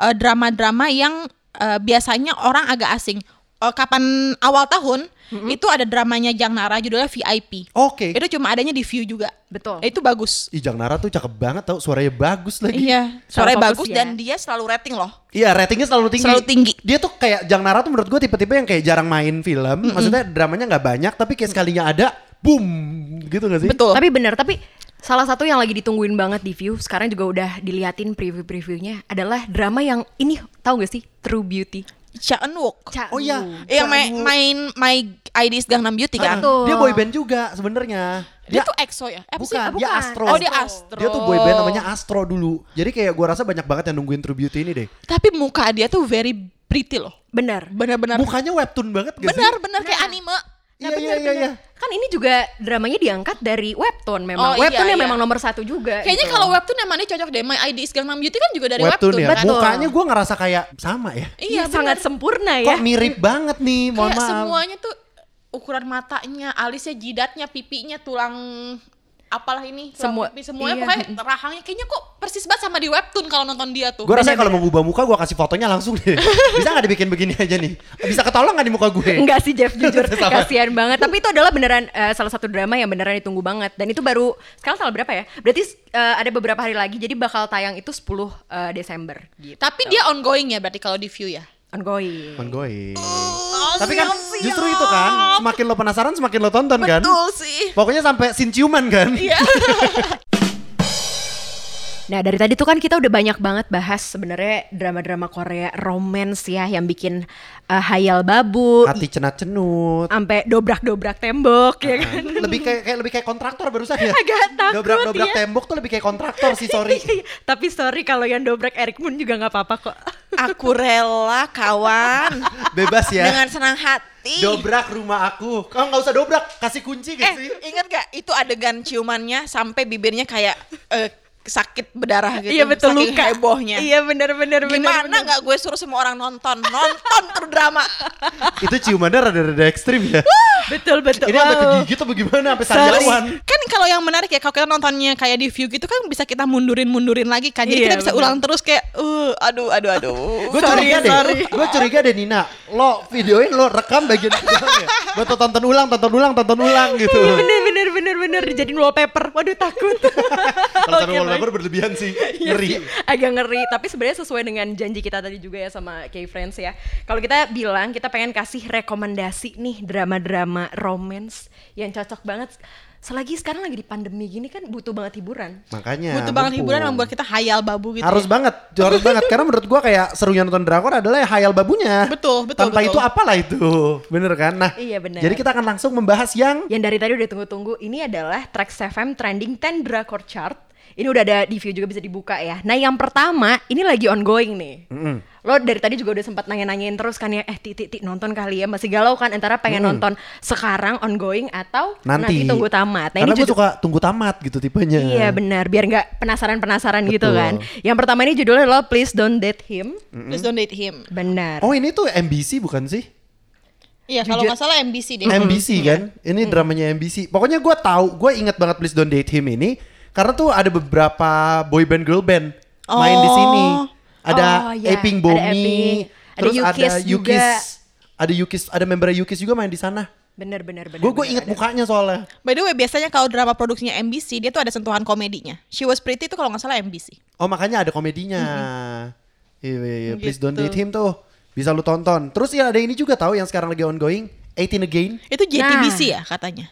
eh, drama-drama yang eh, biasanya orang agak asing. Eh, kapan awal tahun itu ada dramanya Jang Nara judulnya VIP. Oke. Itu cuma adanya di View juga. Betul. Itu bagus. Ih, Jang Nara tuh cakep banget tau, suaranya bagus lagi. Iya, suaranya bagus ya. dan dia selalu rating loh. Iya, ratingnya selalu tinggi. Selalu tinggi. Dia tuh kayak Jang Nara tuh menurut gue tipe-tipe yang kayak jarang main film. Maksudnya dramanya nggak banyak, tapi kayak sekalinya ada, boom, gitu gak sih? Betul. Tapi benar, tapi salah satu yang lagi ditungguin banget di view sekarang juga udah diliatin preview-previewnya adalah drama yang ini tahu gak sih True Beauty. Cha Eun Wook. Cha Oh iya. Yang main, main My ID is Gangnam Beauty kan? Betul. Dia boyband juga sebenarnya. Dia tuh EXO ya? Eh, sih? bukan, Ah, dia bukan. Astro. Oh, dia Astro. Dia tuh boyband namanya Astro dulu. Jadi kayak gua rasa banyak banget yang nungguin True Beauty ini deh. Tapi muka dia tuh very pretty loh. Benar. Benar-benar. Mukanya webtoon banget gak sih? Benar-benar kayak anime. Iya, iya, iya, iya. Kan ini juga dramanya diangkat dari webtoon memang. Oh, iya, webtoon yang iya. memang nomor satu juga. Kayaknya gitu. kalau webtoon yang mana cocok deh. My ID is Gangnam Beauty kan juga dari Webtoon, webtoon, ya. Betul. Mukanya gua ngerasa kayak sama ya. Iya, benar. sangat sempurna ya. Kok mirip banget nih, mohon Kayak maaf. semuanya tuh ukuran matanya, alisnya, jidatnya, pipinya, tulang apalah ini, Semua- semuanya iya. pokoknya rahangnya kayaknya kok persis banget sama di webtoon kalau nonton dia tuh. Gue rasanya kalau mau ngubah muka gue kasih fotonya langsung deh. Bisa nggak dibikin begini aja nih? Bisa ketolong nggak di muka gue? Enggak sih Jeff jujur kasihan banget tapi itu adalah beneran eh, salah satu drama yang beneran ditunggu banget dan itu baru sekarang tanggal berapa ya berarti eh, ada beberapa hari lagi jadi bakal tayang itu 10 eh, Desember gitu. Tapi dia ongoing ya berarti kalau di view ya. Ongoing Ongoing. Tapi kan justru itu kan, semakin lo penasaran semakin lo tonton kan. Betul sih. Pokoknya sampai sin ciuman kan. Iya. Nah dari tadi tuh kan kita udah banyak banget bahas sebenarnya drama-drama Korea romance ya yang bikin eh, hayal babu, Hati cenat cenut. sampai dobrak-dobrak tembok ya kan. lebih kayak, kayak lebih kayak kontraktor barusan ya. Agak takut Dobrak-dobrak ya. tembok tuh lebih kayak kontraktor sih, sorry. Tapi sorry kalau yang dobrak Eric Moon juga nggak apa-apa kok. Aku rela kawan Bebas ya. dengan senang hati. Dobrak rumah aku. Kamu nggak usah dobrak, kasih kunci Eh, gak sih? ingat gak itu adegan ciumannya sampai bibirnya kayak eh, sakit berdarah gitu. Iya betul saking luka. hebohnya. Iya benar-benar Gimana nggak gue suruh semua orang nonton, nonton tuh drama. Itu ciumannya rada-rada ekstrim ya. Betul betul. Ini sampai Wow. kegigit atau gimana? Sampai Sorry. sariawan. Kan kalau yang menarik ya kalau kita nontonnya kayak di view gitu kan bisa kita mundurin-mundurin lagi kan. Jadi Iya, kita bisa bener. ulang terus kayak uh aduh aduh aduh. Gue curiga deh, gue curiga deh Nina, lo videoin lo rekam bagian videonya, gue tuh tonton ulang, tonton ulang, tonton ulang gitu. Iya bener bener bener bener dijadiin wallpaper. Waduh takut. Wallpaper baik. berlebihan sih, Iya ngeri. agak ngeri tapi sebenarnya sesuai dengan janji kita tadi juga ya sama K-Friends ya kalau kita bilang kita pengen kasih rekomendasi nih drama-drama romance yang cocok banget selagi sekarang lagi di pandemi gini kan butuh banget hiburan. Makanya. Butuh banget mumpung. hiburan membuat kita hayal babu gitu. harus ya. banget, harus banget. Karena menurut gua kayak serunya nonton drakor adalah hayal babunya. Betul, betul, Tanpa betul. itu apalah itu, bener kan? Nah, Iya, benar. Jadi kita akan langsung membahas yang Yang dari tadi udah tunggu-tunggu ini adalah Trax FM Trending 10 Drakor Chart. Ini udah ada di view juga bisa dibuka ya. Nah yang pertama ini lagi ongoing nih. Lo dari tadi juga udah sempat nanya-nanyain terus kan ya, eh titik titik nonton kali ya masih galau kan antara pengen nonton sekarang ongoing atau nanti, tunggu tamat. Nah Karena ini gue suka tunggu tamat gitu tipenya. Iya benar, biar nggak penasaran-penasaran gitu Betul. kan. Yang pertama ini judulnya adalah Please Don't Date Him. Please don't date him. Benar. Oh ini tuh MBC bukan sih? Iya, kalau nggak salah MBC deh. MBC kan? Ini dramanya MBC. Pokoknya gue tahu, gue inget banget Please Don't Date Him ini karena tuh ada beberapa boy band girl band main di Oh. sini. Ada Oh. Aping Ada Bomi, Aping. Ada terus Yukis ada juga. Yukis, ada Yukis, ada member Yukis juga main di sana. Benar benar benar. Gue gue inget ada. mukanya soalnya. By the way, biasanya kalau drama produksinya MBC, dia tuh ada sentuhan komedinya. She Was Pretty itu kalau nggak salah MBC. Oh makanya ada komedinya. Iya, iya, iya. Please don't Gitu. date him tuh. Bisa lu tonton. Terus ya ada ini juga tahu yang sekarang lagi ongoing. 18 Again. Itu JTBC Nah. ya katanya.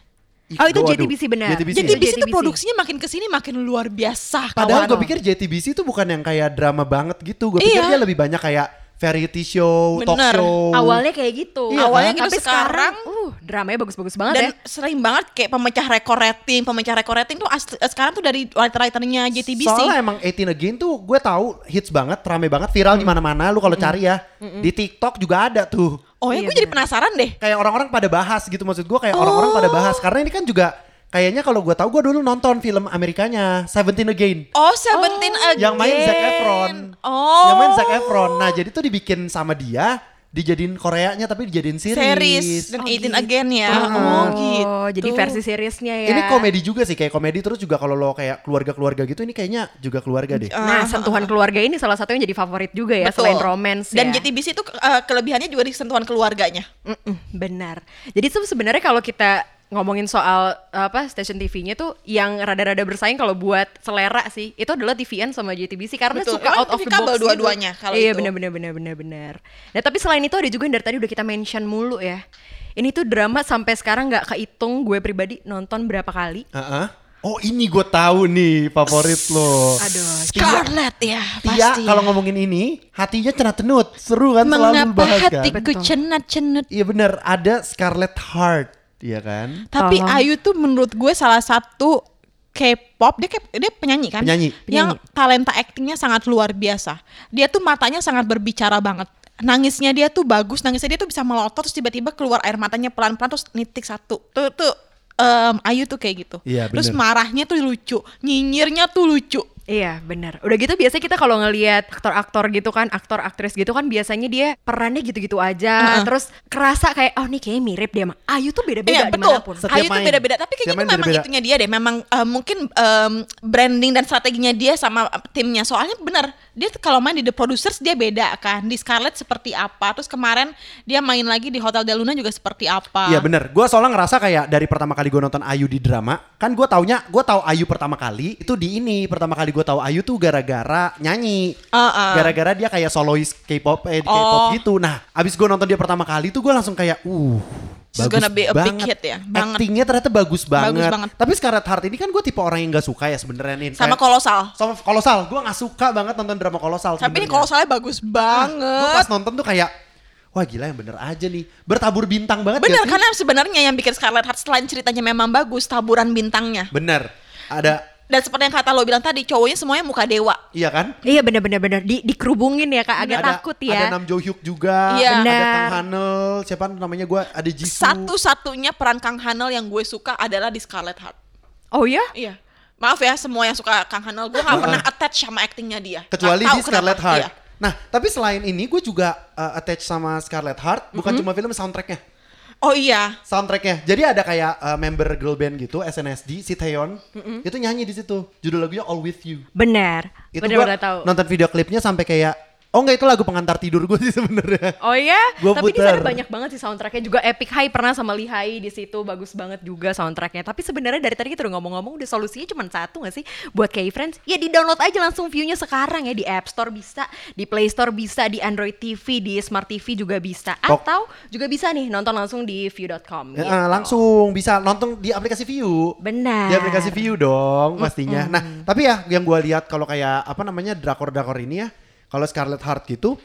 Ih, Oh, itu waduh. JTBC benar. JTBC, Jadi ya? JTBC tuh JTBC. produksinya makin ke sini makin luar biasa. Padahal gue pikir JTBC itu bukan yang kayak drama banget gitu. Gue pikir Iya. dia lebih banyak kayak variety show, talk Bener. show. Awalnya kayak gitu. Iya, Awalnya kan? gitu, Tapi sekarang, sekarang- uh, dramanya bagus-bagus banget dan ya. sering banget kayak pemecah rekor rating, pemecah rekor rating tuh as- sekarang tuh dari writer-writernya JTBC. Soalnya emang 18 Again tuh gue tahu hits banget, rame banget, viral di mana-mana. Lu kalau cari ya di TikTok juga ada tuh. Oh ya, Iya, gue jadi penasaran deh. Kayak orang-orang pada bahas gitu maksud gue kayak orang-orang pada bahas karena ini kan juga kayaknya kalau gue tahu gue dulu nonton film Amerikanya Seventeen Again. Oh, Seventeen Again. yang main Zac Efron. Oh. Yang main Zac Efron. Nah, jadi tuh dibikin sama dia, dijadiin Koreanya tapi dijadiin series. series dan Oh, 18 gitu. Again ya. Ah. Oh, gitu. Oh, jadi versi seriesnya ya. Ini komedi juga sih, kayak komedi terus juga kalau lo kayak keluarga-keluarga gitu ini kayaknya juga keluarga deh. Nah, sentuhan keluarga ini salah satu yang jadi favorit juga ya Betul. selain romance Dan ya. JTBC itu eh, kelebihannya juga di sentuhan keluarganya. Mm-mm, benar. Jadi tuh sebenarnya kalau kita ngomongin soal apa stasiun TV-nya tuh yang rada-rada bersaing kalau buat selera sih itu adalah TVN sama JTBC karena Betul. suka Emang out of the box kabel gitu. dua-duanya kalau iya itu. benar benar benar benar benar. Nah tapi selain itu ada juga yang dari tadi udah kita mention mulu ya. Ini tuh drama sampai sekarang nggak kehitung gue pribadi nonton berapa kali. Heeh. Oh ini gue tahu nih favorit lo. Aduh, Scarlett ya, pasti. kalau ngomongin ini hatinya cenat cenut seru kan selalu Mengapa bahas kan. hatiku Betul. cenat-cenut? Iya bener ada Scarlet Heart, iya kan? Tapi Tolong. Ayu tuh menurut gue salah satu K-pop dia kayak- dia penyanyi kan? Penyanyi. Yang talenta aktingnya sangat luar biasa. Dia tuh matanya sangat berbicara banget. Nangisnya dia tuh bagus, nangisnya dia tuh bisa melotot terus tiba-tiba keluar air matanya pelan-pelan terus nitik satu. Tuh tuh em, Ayu tuh kayak gitu. Iya, terus marahnya tuh lucu, nyinyirnya tuh lucu. Iya benar. Udah gitu biasanya kita kalau ngelihat aktor-aktor gitu kan, aktor aktris gitu kan biasanya dia perannya gitu-gitu aja. Terus kerasa kayak oh nih kayaknya mirip sama Ayu tuh beda-beda Iya betul. di mana pun. Setiap Ayu tuh main. beda-beda. Tapi kayaknya itu memang beda-beda. itunya dia deh. Memang eh, mungkin em, branding dan strateginya dia sama timnya. Soalnya benar dia tuh kalau main di The Producers dia beda kan. Di Scarlett seperti apa. Terus kemarin dia main lagi di Hotel Del Luna juga seperti apa. Iya bener, gue soalnya ngerasa kayak dari pertama kali gue nonton Ayu di drama, kan gue taunya, gue tahu Ayu pertama kali itu di ini, pertama kali gue tahu Ayu tuh gara-gara nyanyi, Uh-uh. gara-gara dia kayak solois K-pop, eh K-pop Oh. gitu. Nah, abis gue nonton dia pertama kali tuh gue langsung kayak, uh, bagus gonna be a big banget. hit ya, banget. Actingnya ternyata bagus banget. banget. Tapi Scarlet Heart ini kan gue tipe orang yang gak suka ya sebenarnya nih. Sama Kayak- Kolosal. Sama Kolosal, gue gak suka banget nonton drama Kolosal. Tapi ini sebenarnya. Kolosalnya bagus Gue banget. pas nonton tuh kayak, wah gila yang bener aja nih. Bertabur bintang banget Bener karena sebenarnya yang bikin Scarlett Heart selain ceritanya memang bagus, taburan bintangnya. Bener. Ada, Dan seperti yang kata lo bilang tadi, cowoknya semuanya muka dewa. iya kan? Iya benar-benar benar. Di dikerubungin ya kak, agak ada, takut Ada ya. Nam Jo Hyuk juga, Iya. ada. Kang Hanel, siapa namanya gue, ada Jisoo. Satu-satunya peran Kang Hanel yang gue suka adalah di Scarlett Heart. Oh ya? Iya. Maaf ya semua yang suka Kang Hanel, gue gak pernah attach sama actingnya dia. Kecuali di Scarlet. Heart. Iya. Nah, tapi selain ini gue juga uh, attach sama Scarlet Heart, bukan cuma film soundtracknya. Oh iya. Soundtracknya. Jadi ada kayak uh, member girl band gitu, SNSD, si Taeyeon, itu nyanyi di situ. Judul lagunya All With You. Benar. Itu Benar gue benar tahu. nonton video klipnya sampai kayak Oh enggak itu lagu pengantar tidur gue sih sebenarnya. Oh iya, Gua tapi di putar. sana banyak banget sih soundtracknya juga Epic High pernah sama Lihai di situ bagus banget juga soundtracknya. Tapi sebenarnya dari tadi kita udah ngomong-ngomong udah solusinya cuma satu gak sih buat K-Friends? Ya di download aja langsung viewnya sekarang ya di App Store bisa, di Play Store bisa, di Android TV, di Smart TV juga bisa, Pok- atau juga bisa nih nonton langsung di view.com. Ya, gitu. langsung bisa nonton di aplikasi View. Benar. Di aplikasi View dong pastinya. Nah, tapi ya yang gue lihat kalau kayak apa namanya drakor-drakor ini ya, kalau Scarlet Heart gitu,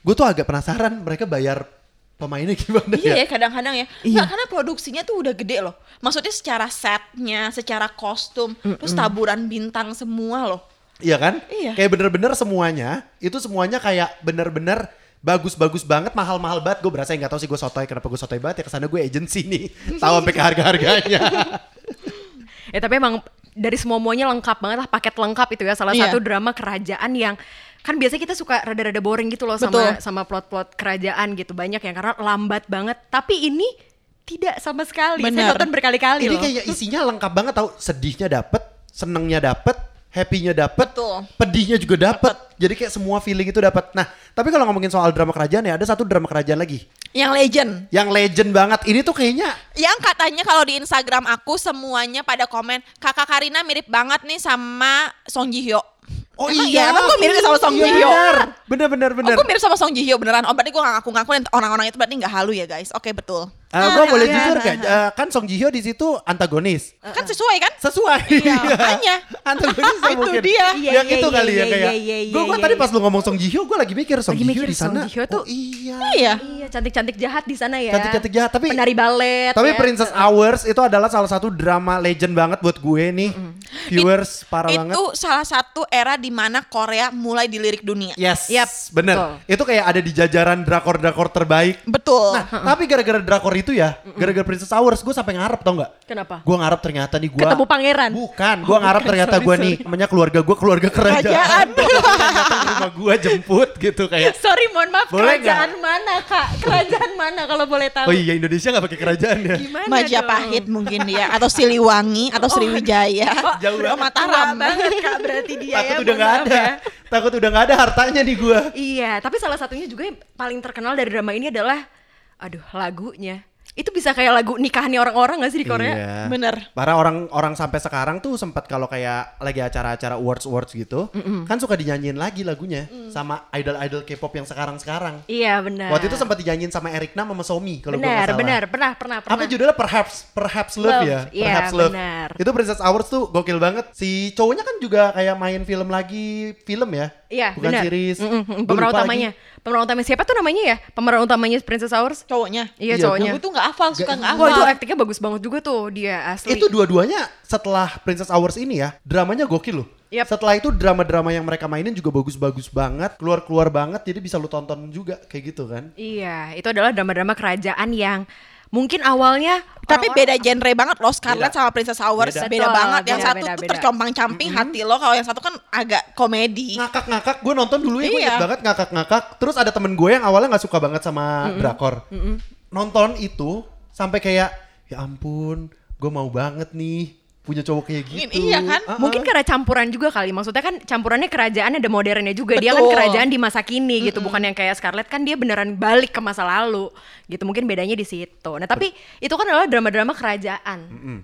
gue tuh agak penasaran mereka bayar pemainnya gimana Iya ya. ya kadang-kadang ya. Nggak, karena produksinya tuh udah gede loh. Maksudnya secara setnya, secara kostum, terus taburan bintang semua loh. Iya kan? Iya. Kayak bener-bener semuanya, itu semuanya kayak bener-bener bagus-bagus banget, mahal-mahal banget. Gue berasa nggak tahu sih gue sotoy kenapa gue sotoy banget ya ke sana gue agency nih, tahu sampai ke harga-harganya. Ya tapi emang dari semua muanya lengkap banget lah paket lengkap itu ya salah Iya. satu drama kerajaan yang kan biasanya kita suka rada-rada boring gitu loh Betul. sama sama plot-plot kerajaan gitu banyak yang karena lambat banget tapi ini tidak sama sekali saya Benar. nonton berkali-kali Ini loh kayak isinya lengkap banget tahu, sedihnya dapet, senengnya dapet, happy-nya dapet, Betul. pedihnya juga dapet. Jadi kayak semua feeling itu dapet. Nah, tapi kalau ngomongin soal drama kerajaan ya ada satu drama kerajaan lagi Yang legend. yang legend banget. Ini tuh kayaknya Yang katanya kalau di Instagram aku semuanya pada komen kakak Karina mirip banget nih sama Song Ji Hyo. Oh Emang iya, iya, emang gue mirip sama Song Ji Hyo. Bener, bener, bener, bener. Oh, gue mirip sama Song Ji Hyo beneran. Oh, berarti gue gak ngaku-ngaku dan orang-orang itu berarti gak halu ya guys. Oke betul. gue Ah, boleh iya, jujur gak? nah. Eh, kan Song Ji Hyo di situ antagonis. Kan sesuai kan? Sesuai. Iya, makanya. antagonis Itu mungkin. dia. Iya, yang iya, itu iya, kali ya iya, kayak. iya, iya, gue iya, tadi iya. pas lu ngomong Song Ji Hyo, gue lagi mikir Song Lagi Ji Hyo mikir di sana. Song Ji Hyo tuh- Oh iya. Iya. Cantik-cantik jahat di sana ya Cantik-cantik jahat, tapi- penari balet Tapi ya. Princess Hours itu adalah salah satu drama legend banget buat gue nih. Viewers parah banget. Itu salah satu era di mana Korea mulai dilirik dunia. Yes, Yap, bener. betul. Itu kayak ada di jajaran drakor-drakor terbaik. Betul. Nah, tapi gara-gara drakor itu ya, gara-gara Princess Hours, gue sampai ngarep tau nggak? kenapa Gue ngarep ternyata nih gue Ketemu pangeran? Bukan, gue ngarep ternyata sorry, gue nih namanya keluarga gue keluarga kerajaan. Kerajaan. Rumah gue jemput gitu kayak. sorry mohon maaf Boleh kerajaan mana kak kerajaan mana kalau boleh tahu Oh iya Indonesia nggak pakai kerajaan ya? gimana Majapahit mungkin dia atau Siliwangi atau Sriwijaya. Jauh Atau banget. Tua Mataram. banget kak berarti dia Takut ya udah nggak ada. ya. Takut udah nggak ada hartanya nih gue. Iya, tapi salah satunya juga yang paling terkenal dari drama ini adalah, aduh lagunya. Itu bisa kayak lagu nikahannya orang-orang gak sih di Korea? Iya. Bener. Para orang-orang sampai sekarang tuh sempat kalau kayak lagi acara-acara awards awards gitu, kan suka dinyanyiin lagi lagunya sama idol-idol K-pop yang sekarang-sekarang. Iya benar. Waktu itu sempat dinyanyiin sama Eric Nam sama Somi kalau gue salah. benar, pernah, pernah, pernah. Apa judulnya Perhaps Perhaps Love, Love, ya? iya, Perhaps Love. benar. Itu Princess Hours tuh gokil banget. Si cowoknya kan juga kayak main film lagi, film ya? Iya, Bukan benar. series. Mm, mm, mm. Pemeran utamanya. Pemeran utamanya siapa tuh namanya ya? Pemeran utamanya Princess Hours? Cowoknya. Iya, Iya, cowoknya. Gue tuh gak hafal, suka gak Wah, itu hafal. aktingnya bagus banget juga tuh dia asli. Itu dua-duanya setelah Princess Hours ini ya, dramanya gokil loh. Yap. Setelah itu drama-drama yang mereka mainin juga bagus-bagus banget, keluar-keluar banget, jadi bisa lu tonton juga kayak gitu kan. Iya, itu adalah drama-drama kerajaan yang mungkin awalnya Tapi orang-orang- beda genre banget loh Scarlett Beda. sama Princess Hours Beda. beda, Betul, banget. Yang beda, satu beda, tuh tercompang-camping hati lo, kalau yang satu kan agak komedi. Ngakak-ngakak, gue nonton dulu ya, gue Iya. inget banget ngakak-ngakak. Terus ada temen gue yang awalnya nggak suka banget sama drakor. Nonton itu sampai kayak, ya ampun, gue mau banget nih punya cowok kayak gitu. Iya kan? Ah. Mungkin karena campuran juga kali. Maksudnya kan campurannya kerajaan ada modernnya juga. Dia kan Betul. kerajaan di masa kini gitu, bukan yang kayak Scarlett kan dia beneran balik ke masa lalu. Gitu mungkin bedanya di situ. Nah, tapi itu kan adalah drama-drama kerajaan.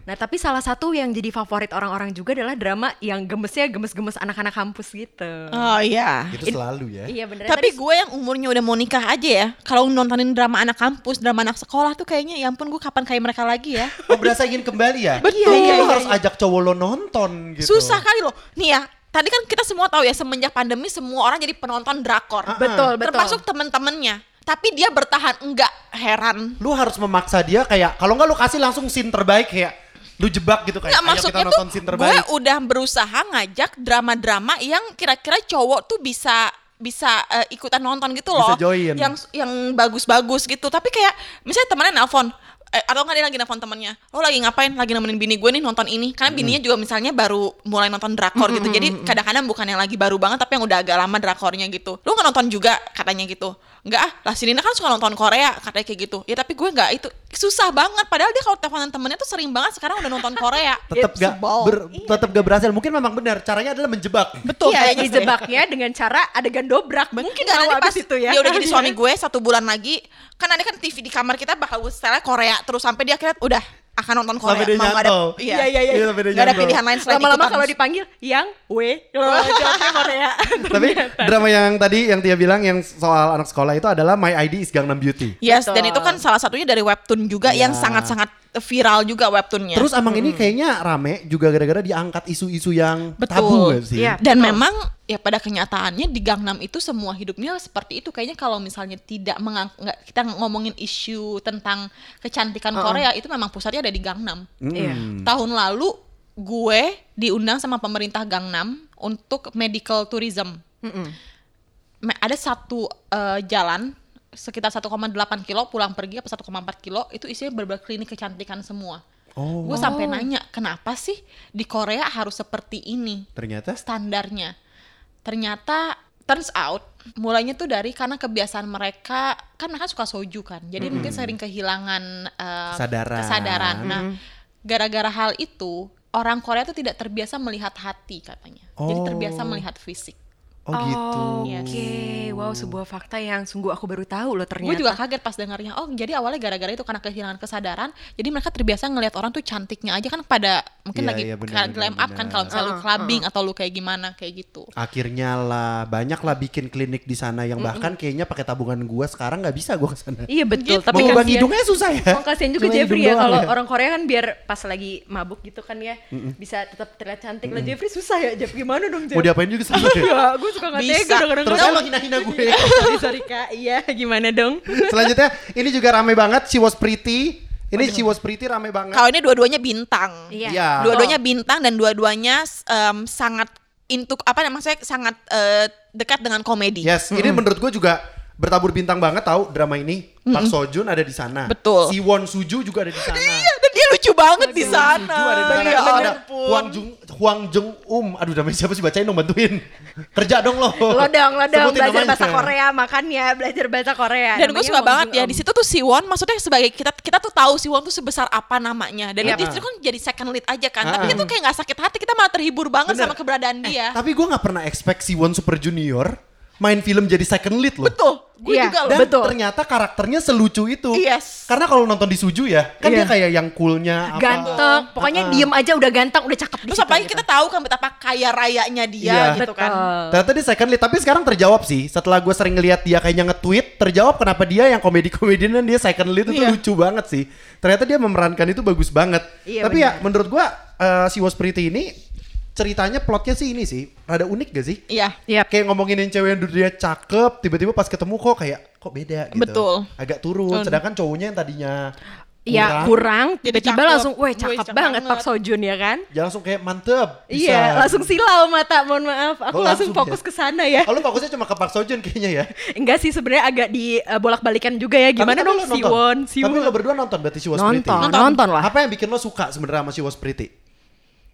Nah, tapi salah satu yang jadi favorit orang-orang juga adalah drama yang gemesnya gemes-gemes anak-anak kampus gitu. Oh iya. Itu selalu ya. Iya bener. Tapi Tadi- gue yang umurnya udah mau nikah aja ya, kalau nontonin drama anak kampus, drama anak sekolah tuh kayaknya ya ampun gue kapan kayak mereka lagi ya. Oh berasa ingin kembali ya? Betul. Kayaknya lo Iya, harus ajak cowok lo nonton gitu. Susah kali loh. Nih ya, tadi kan kita semua tahu ya semenjak pandemi semua orang jadi penonton drakor. Betul, betul. Termasuk temen-temennya. Tapi dia bertahan enggak heran. Lu harus memaksa dia kayak, kalau nggak lu kasih langsung scene terbaik kayak, lu jebak gitu kayak, Nggak, ayo kita maksudnya tuh nonton scene gue terbaik. udah berusaha ngajak drama-drama yang kira-kira cowok tuh bisa bisa eh, ikutan nonton gitu Bisa loh. join. Yang yang bagus-bagus gitu. Tapi kayak misalnya temennya nelpon eh, atau nggak dia lagi nelpon temennya, lo lagi ngapain? Lagi nemenin bini gue nih nonton ini. Karena bininya juga misalnya baru mulai nonton drakor gitu. Jadi kadang-kadang bukan yang lagi baru banget, tapi yang udah agak lama drakornya gitu. Lo nggak nonton juga katanya gitu? Nggak ah, lah si Nina kan suka nonton Korea katanya kayak gitu. Ya tapi gue nggak itu susah banget padahal dia kalau teleponan temennya tuh sering banget sekarang udah nonton Korea tetap gak ber- tetap gak berhasil. Mungkin memang benar. Caranya adalah menjebak. betul Iya, kayaknya sih. dijebaknya dengan cara adegan dobrak. Mungkin mau nanti pas abis itu ya. dia udah jadi suami gue satu bulan lagi kan nanti kan TV di kamar kita bakal gue setelnya Korea terus sampai dia akhirnya udah akan nonton Korea Sampai dia nggak ada iya Iya, iya, iya. Iya, nggak ada pilihan lain selain Lama-lama kalau dipanggil yang we kalau jawabnya Korea. Tapi drama yang tadi yang Tia bilang yang soal anak sekolah itu adalah My ID is Gangnam Beauty. yes Betul. dan itu kan salah satunya dari webtoon juga yang Iya. sangat-sangat viral juga webtoonnya Terus Amang ini kayaknya rame juga gara-gara diangkat isu-isu yang Betul. tabu gak sih? Iya. Dan Betul. memang ya pada kenyataannya di Gangnam itu semua hidupnya seperti itu. Kayaknya kalau misalnya tidak mengang nggak kita ngomongin isu tentang kecantikan Korea itu memang pusatnya ada di Gangnam. Iya. Tahun lalu gue diundang sama pemerintah Gangnam untuk medical tourism. Me- Ada satu eh, jalan sekitar 1,8 kilo pulang pergi apa 1,4 kilo itu isinya berbagai klinik kecantikan semua. Oh. Gue sampai nanya kenapa sih di Korea harus seperti ini? Ternyata standarnya. Ternyata turns out mulainya tuh dari karena kebiasaan mereka kan mereka suka soju kan. Jadi mungkin sering kehilangan uh, Kesadaran. kesadaran. Nah, gara-gara hal itu orang Korea tuh tidak terbiasa melihat hati katanya. Jadi Oh. terbiasa melihat fisik. Oh gitu. Oke, wow sebuah fakta yang sungguh aku baru tahu loh ternyata. Gue juga kaget pas dengarnya. Oh, jadi awalnya gara-gara itu karena kehilangan kesadaran. Jadi mereka terbiasa ngelihat orang tuh cantiknya aja kan pada mungkin Iya, lagi iya, benar, kayak benar, glam up kan kalau misalnya lu Uh-uh, clubbing atau lu kayak gimana kayak gitu. Akhirnya lah banyak lah bikin klinik di sana yang bahkan kayaknya pakai tabungan gua sekarang nggak bisa gua ke sana. Iya betul, Gitu. tapi Mau kasihan- hidungnya susah ya. Oh, kasihan juga Cuma Jeffrey ya kalau ya. orang Korea kan biar pas lagi mabuk gitu kan ya bisa tetap terlihat cantik lah Jeffrey susah ya Jeff gimana dong Jeff? Mau diapain juga susah ya. Suka nggak Bisa. tega kadang-kadang. Terus lo hina-hina gue. sorry, sorry kak, iya gimana dong? Selanjutnya ini juga rame banget She Was Pretty. Ini She Was Pretty rame banget. Kalau ini dua-duanya bintang. Iya. Iya. Dua-duanya bintang dan dua-duanya em, sangat untuk apa namanya maksudnya sangat eh, dekat dengan komedi. Yes, ini menurut gue juga bertabur bintang banget tahu drama ini. Park Seo Joon ada di sana. Betul. Si Won Suju juga ada di sana. Iya, lucu banget di sana. Ya Terus ada. Huang Jung Huang Jung Um. Aduh namanya siapa sih bacain dong bantuin. Kerja dong lo. Lo dong, lo dong Sebutin belajar namanya. bahasa Korea makannya belajar bahasa Korea. Dan gue suka banget Jung ya Eum. di situ tuh Siwon maksudnya sebagai kita kita tuh tahu Siwon tuh sebesar apa namanya dan Iya. di situ kan jadi second lead aja kan. Tapi Ah. dia tuh kayak nggak sakit hati kita malah terhibur banget Bener. sama keberadaan dia. Tapi gue nggak pernah expect si Won Super Junior main film jadi second lead loh. Betul. Gue Iya. juga loh. Dan Betul. ternyata karakternya selucu itu. Yes. Karena kalau nonton di Suju ya, kan Iya. dia kayak yang coolnya apa. ganteng, pokoknya Ah. diem aja udah ganteng, udah cakep di Terus apalagi gitu. kita tahu kan betapa kaya rayanya dia Iya. gitu kan. Betul. Ternyata dia second lead, tapi sekarang terjawab sih. Setelah gue sering ngeliat dia kayaknya nge-tweet, terjawab kenapa dia yang komedi-komedian dan dia second lead itu Iya. lucu banget sih. Ternyata dia memerankan itu bagus banget. Iya, tapi ya benar. menurut gue uh, si Was Pretty ini ceritanya plotnya sih ini sih, rada unik gak sih? Iya. Yap. Kayak ngomongin yang cewek yang dulu dia cakep, tiba-tiba pas ketemu kok kayak kok beda gitu. Betul. Agak turun, sedangkan cowoknya yang tadinya Iya kurang, tiba-tiba langsung, weh Wih, cakep cakep banget banget. Pak Sojun ya kan? dia langsung kayak mantep. bisa. Iya, langsung silau mata, mohon maaf. Aku Oh, langsung, langsung fokus ya? ke sana ya. Oh, lu fokusnya cuma ke Park Seo Joon kayaknya ya. Enggak sih sebenarnya agak di uh, bolak-balikan juga ya. Gimana Tapi- tapi dong lo si nonton. Won, si Tapi lo berdua nonton berarti si Was Nonton, Pretty. nonton, nonton lah. Apa yang bikin lo suka sebenarnya sama si Was Pretty?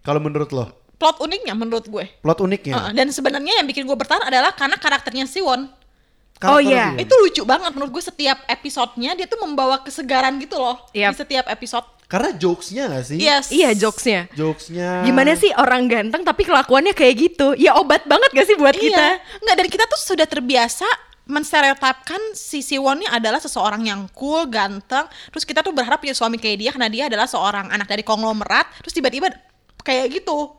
Kalau menurut lo, Plot uniknya menurut gue. plot uniknya. Heeh, dan sebenarnya yang bikin gue bertahan adalah karena karakternya Siwon. Oh, Karakter iya. dia. Itu lucu banget menurut gue setiap episodenya dia tuh membawa kesegaran gitu loh Yap. di setiap episode. Karena jokesnya gak sih? Yes. Iya jokesnya. Jokesnya. Gimana sih orang ganteng tapi kelakuannya kayak gitu? Ya obat banget gak sih buat Iya. kita? Nggak dan kita tuh sudah terbiasa menstereotipkan si Siwon ini adalah seseorang yang cool, ganteng. Terus kita tuh berharap punya suami kayak dia karena dia adalah seorang anak dari konglomerat. Terus tiba-tiba kayak gitu.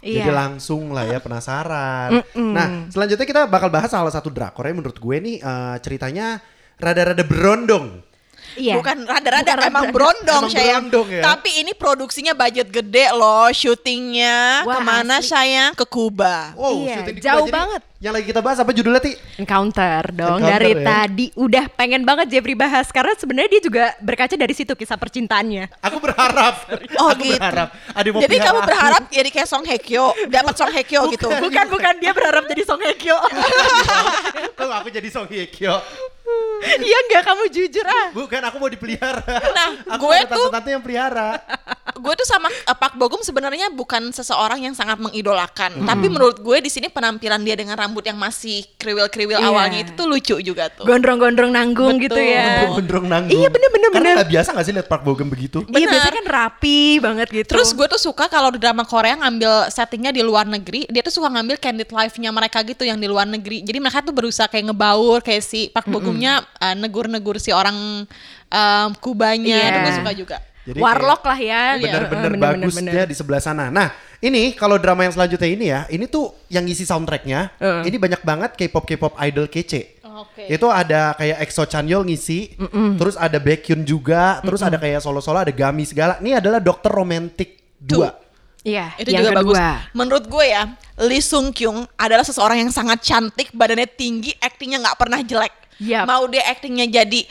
Iya. Jadi langsung lah ya penasaran. Nah selanjutnya kita bakal bahas salah satu drakor yang menurut gue nih eh, ceritanya rada-rada berondong. Iya. Bukan rada-rada emang Emang sayang. berondong ya? Tapi ini produksinya budget gede loh, syutingnya Wah, ke mana asli. sayang? Ke Kuba. Wow, Iya, syuting di jauh Kuba. Jadi banget. Yang lagi kita bahas apa judulnya Ti? Encounter dong Encounter, dari ya. tadi udah pengen banget Jeffrey bahas karena sebenarnya dia juga berkaca dari situ kisah percintaannya. Aku berharap. Oh aku gitu. berharap. Mau Jadi kamu aku. berharap jadi kayak Song Hye Kyo, dapat Song Hye Kyo gitu. Bukan bukan dia berharap jadi Song Hye Kyo. Kok aku jadi Song Hye Kyo? Iya enggak kamu jujur ah. Bukan aku mau dipelihara. Nah, aku gue ada tuh- tante-tante yang pelihara. gue tuh sama uh, Park Bogum sebenarnya bukan seseorang yang sangat mengidolakan, tapi menurut gue di sini penampilan dia dengan rambut yang masih kriwil-kriwil Iya. awalnya itu tuh lucu juga tuh. Gondrong-gondrong nanggung Betul. gitu ya. Gondrong nanggung. Iya, bener, bener, Karena bener. nggak biasa gak sih lihat Park Bogum begitu? Iya Benar. biasanya kan rapi banget gitu. Terus gue tuh suka kalau di drama Korea ngambil settingnya di luar negeri, dia tuh suka ngambil candid life-nya mereka gitu yang di luar negeri. Jadi mereka tuh berusaha kayak ngebaur, kayak si Park Bogumnya uh, negur-negur si orang um, Kubanya, Iya. itu gue suka juga. Jadi warlock lah ya. Bener-bener Iya, bagus bener-bener. dia di sebelah sana. Nah, ini kalau drama yang selanjutnya ini ya, ini tuh yang ngisi soundtracknya, Heeh. ini banyak banget K-pop K-pop idol kece. Oke. Itu ada kayak EXO Chanyeol ngisi, terus ada Baekhyun juga, terus ada kayak solo-solo ada Gami segala. Ini adalah Dokter Romantic 2. Iya, Itu yang juga bagus. kedua. Menurut gue ya, Lee Sung Kyung adalah seseorang yang sangat cantik, badannya tinggi, aktingnya nggak pernah jelek. Yap. Mau dia aktingnya jadi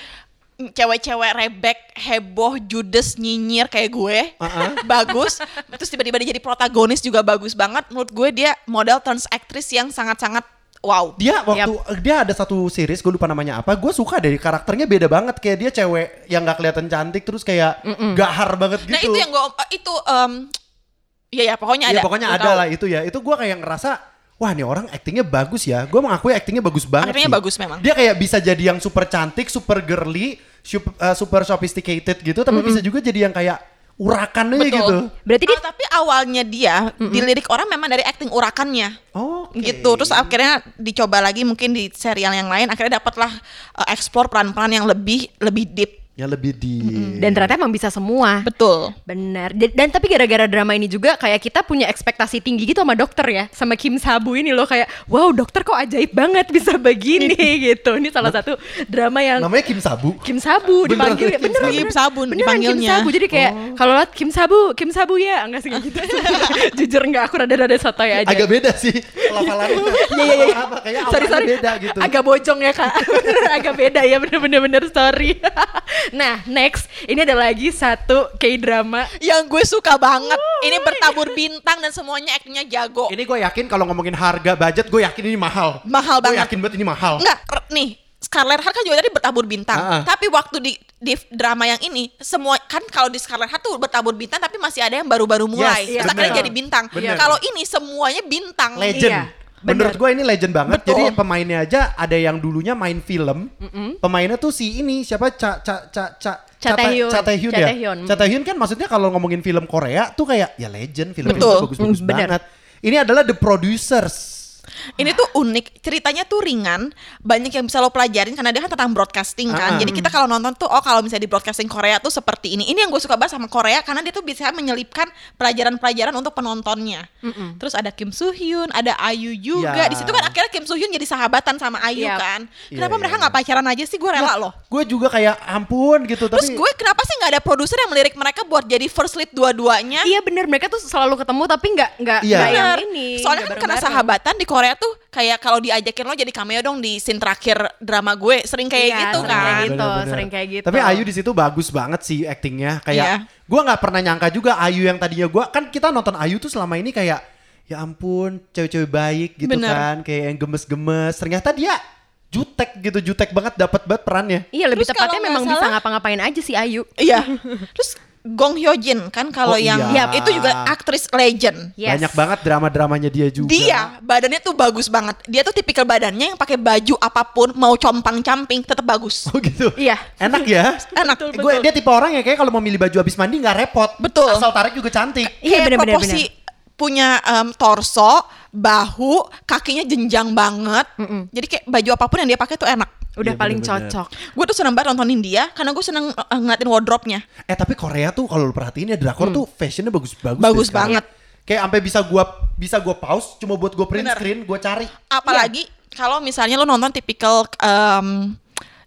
cewek-cewek rebek, heboh, judes, nyinyir kayak gue, bagus. Terus tiba-tiba dia jadi protagonis juga bagus banget. Menurut gue dia model turns aktris yang sangat-sangat wow. Dia waktu dia ada satu series gue lupa namanya apa, gue suka dari karakternya beda banget kayak dia cewek yang nggak kelihatan cantik terus kayak gahar banget gitu. Nah itu yang gue itu em ya ya pokoknya Iya ada. pokoknya ada tahu. lah itu ya. Itu gue kayak ngerasa wah nih orang aktingnya bagus ya. Gue mengakui aktingnya bagus banget. Aktingnya sih. bagus memang. Dia kayak bisa jadi yang super cantik, super girly, sup- uh, super sophisticated gitu, tapi bisa juga jadi yang kayak urakan aja Betul. gitu. Berarti dia Ah, tapi awalnya dia dilirik orang memang dari acting urakannya. Oh, gitu terus akhirnya dicoba lagi mungkin di serial yang lain akhirnya dapatlah uh, explore peran-peran yang lebih lebih deep yang lebih di dan ternyata emang bisa semua. betul Benar. Dan, dan tapi gara-gara drama ini juga kayak kita punya ekspektasi tinggi gitu sama dokter ya, sama Kim Sabu ini loh kayak wow dokter kok ajaib banget bisa begini gitu. Ini salah satu drama yang namanya Kim Sabu. Kim Sabu Beneran dipanggil Kim beneran, Sabu. Kim Sabu beneran Kim dipanggilnya. Sabu jadi kayak kalau lihat Kim Sabu Kim Sabu ya enggak sih gitu jujur enggak aku rada-rada sotoy aja Agak beda sih pelafalannya. Iya iya iya. Apa kayak Sorry sorry. beda gitu. Agak bojong ya kak. Bener, agak beda ya bener-bener bener sorry. Nah next ini ada lagi satu K drama. yang gue suka banget ini bertabur bintang dan semuanya actingnya jago Ini gue yakin kalau ngomongin harga budget, gue yakin ini mahal. Mahal Gue banget. yakin banget ini mahal. Enggak, nih Scarlet Heart kan juga tadi bertabur bintang. Ah, ah. Tapi waktu di di drama yang ini semua kan kalau di Scarlet Heart tuh bertabur bintang tapi masih ada yang baru-baru mulai. Yes, Terus akhirnya jadi bintang. Kalau ini semuanya bintang. legend. Iya, Menurut bener. gue ini legend banget. Betul. Jadi pemainnya aja ada yang dulunya main film. Pemainnya tuh si ini siapa Ca Ca Ca Ca Cha Tae-hyun. Cha Tae-hyun Cha ya. Tae-hyun. Cha Tae-hyun kan maksudnya kalau ngomongin film Korea tuh kayak ya legend film itu Betul. bagus-bagus Mm, banget. Ini adalah The Producers. Ini tuh unik, ceritanya tuh ringan, banyak yang bisa lo pelajarin karena dia kan tentang broadcasting kan. Ah. Jadi kita kalau nonton tuh, oh kalau misalnya di broadcasting Korea tuh seperti ini. Ini yang gue suka banget sama Korea karena dia tuh bisa menyelipkan pelajaran-pelajaran untuk penontonnya. Terus ada Kim Soo Hyun, ada Ayu juga. Ya. Di situ kan akhirnya Kim Soo Hyun jadi sahabatan sama Ayu Iya. kan. Iya, Kenapa iya, mereka iya. nggak pacaran aja sih? Gue rela loh. Gue juga kayak ampun gitu Terus tapi gue kenapa sih nggak ada produser yang melirik mereka buat jadi first lead dua-duanya? Iya bener mereka tuh selalu ketemu tapi nggak nggak nggak yang ini. Soalnya kan karena sahabatan di Korea tuh kayak kalau diajakin lo jadi cameo dong di scene terakhir drama gue sering kayak Iya, gitu sering kan. kayak gitu. Bener-bener. sering kayak gitu. Tapi Ayu di situ bagus banget sih aktingnya. Kayak Iya. gue nggak pernah nyangka juga Ayu yang tadinya gue kan kita nonton Ayu tuh selama ini kayak ya ampun cewek-cewek baik gitu Bener. kan kayak yang gemes-gemes. Ternyata dia jutek gitu jutek banget dapat banget perannya. Iya lebih Terus tepatnya memang nggak bisa salah- ngapa-ngapain aja sih Ayu. Iya. Terus Gong Hyo Jin kan kalau Oh, yang iya. itu juga aktris legend. Yes. Banyak banget drama-dramanya dia juga. Dia badannya tuh bagus banget. Dia tuh tipikal badannya yang pakai baju apa pun mau compang-camping tetap bagus. Oh gitu. Iya. Enak ya. Enak. Gue dia tipe orang ya kayak kalau mau milih baju habis mandi nggak repot. Betul. Asal tarik juga cantik. Iya, Kayak bener-bener, proporsi punya em, torso, bahu, kakinya jenjang banget. Jadi kayak baju apa pun yang dia pakai tuh enak. Udah Iya, paling bener-bener. cocok. Gue tuh seneng banget nontonin dia karena gue seneng eh, ngeliatin wardrobe-nya. Eh tapi Korea tuh kalau lu perhatiin ya drakor tuh fashionnya bagus-bagus. Hmm. Bagus banget. Kayak sampai bisa gua bisa gua pause cuma buat gua print Bener. screen, gua cari. Apalagi kalau misalnya lo nonton tipikal em,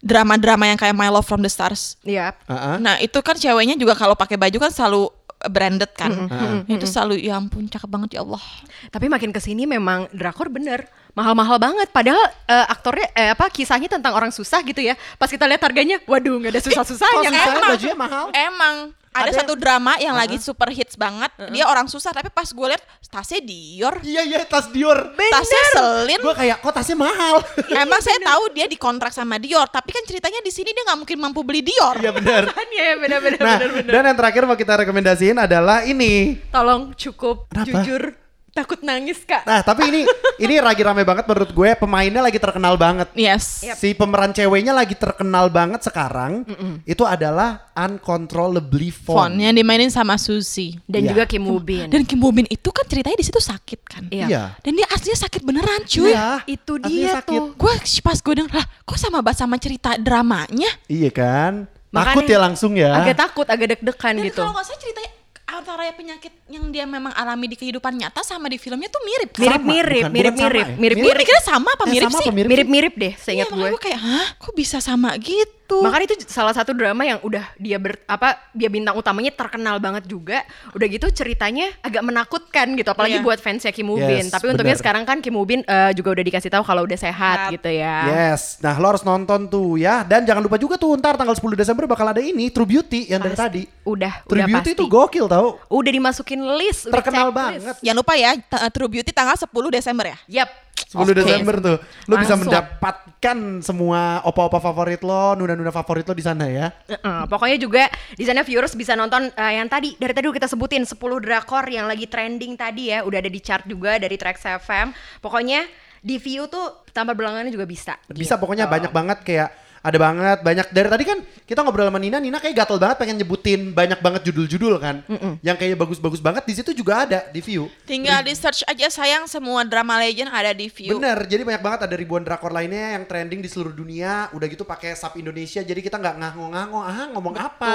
drama-drama yang kayak My Love from the Stars. Iya. Heeh. Nah itu kan ceweknya juga kalau pakai baju kan selalu branded kan. Hmm. Itu selalu ya ampun cakep banget ya Allah. Tapi makin ke sini memang drakor bener mahal-mahal banget. Padahal eh, aktornya eh, apa kisahnya tentang orang susah gitu ya. Pas kita lihat harganya, waduh nggak ada susah-susahanya. Kok susah? kan? bajunya mahal. Emang ada, Ada satu drama yang lagi super hits banget. Dia orang susah tapi pas gue liat tasnya Dior, Iya iya tas Dior. tasnya Celine. Gue kayak kok tasnya mahal. Emang saya tahu dia dikontrak sama Dior, tapi kan ceritanya di sini dia nggak mungkin mampu beli Dior. Iya benar. Iya benar-benar. Nah, dan yang terakhir mau kita rekomendasiin adalah ini. Tolong cukup Kenapa? jujur takut nangis kak. Nah, tapi ini ini lagi rame banget menurut gue. Pemainnya lagi terkenal banget. Yes. Si pemeran ceweknya lagi terkenal banget sekarang. Itu adalah Uncontrollably Font. yang dimainin sama Suzy. Dan Iya. juga Kim Woo Bin. Dan Kim Bo Bin itu kan ceritanya di situ sakit kan. Iya. Iya. Dan dia aslinya sakit beneran cuy. Iya, Itu aslinya dia sakit. tuh. Gue pas gue denger, lah kok sama banget sama cerita dramanya? Iya kan? Makanya Takut ya langsung ya. Agak takut, agak deg-degan Dan gitu. kalau nggak salah ceritanya antara penyakit yang dia memang alami di kehidupan nyata sama di filmnya tuh mirip. kan? Mirip-mirip, bukan- bukan mirip-mirip, sama ya? Gue mirip-mirip. mikirnya sama apa Eh, mirip sama sih? apa mirip? Mirip-mirip deh, Iya, seingat makanya gue. gue kayak, hah kok bisa sama gitu? Makanya itu salah satu drama yang udah dia ber, apa dia bintang utamanya terkenal banget juga. Udah gitu ceritanya agak menakutkan gitu apalagi Iya. buat fansnya Kim Woo Yes, Bin. Tapi untungnya bener. sekarang kan Kim Woo Bin eh, juga udah dikasih tahu kalau udah sehat gitu ya. Yes, nah lo harus nonton tuh ya Dan jangan lupa juga tuh ntar tanggal 10 Desember bakal ada ini True Beauty yang dari Pasti. tadi Udah, True udah Beauty pasti. itu gokil tau Udah dimasukin list, Terkenal banget. Jangan lupa ya, uh, True Beauty tanggal 10 Desember ya. Yap. 10 Oke. Desember tuh Lo bisa Langsung. mendapatkan semua opa-opa favorit lo Nuna-nuna favorit lo di sana ya Heeh, pokoknya juga di sana viewers bisa nonton eh, yang tadi dari tadi kita sebutin 10 drakor yang lagi trending tadi ya, udah ada di chart juga dari Trax FM. Pokoknya di view tuh tambah belangannya juga bisa. Bisa gitu. pokoknya banyak banget kayak ada banget banyak dari tadi kan kita ngobrol sama Nina Nina kayak gatel banget pengen nyebutin banyak banget judul-judul kan yang kayak bagus-bagus banget di situ juga ada di view Tinggal di search aja sayang semua drama legend ada di view. Bener, jadi banyak banget ada ribuan drakor lainnya yang trending di seluruh dunia. Udah gitu pakai sub Indonesia, jadi kita nggak ngangong-ngangong, ah ngomong apa,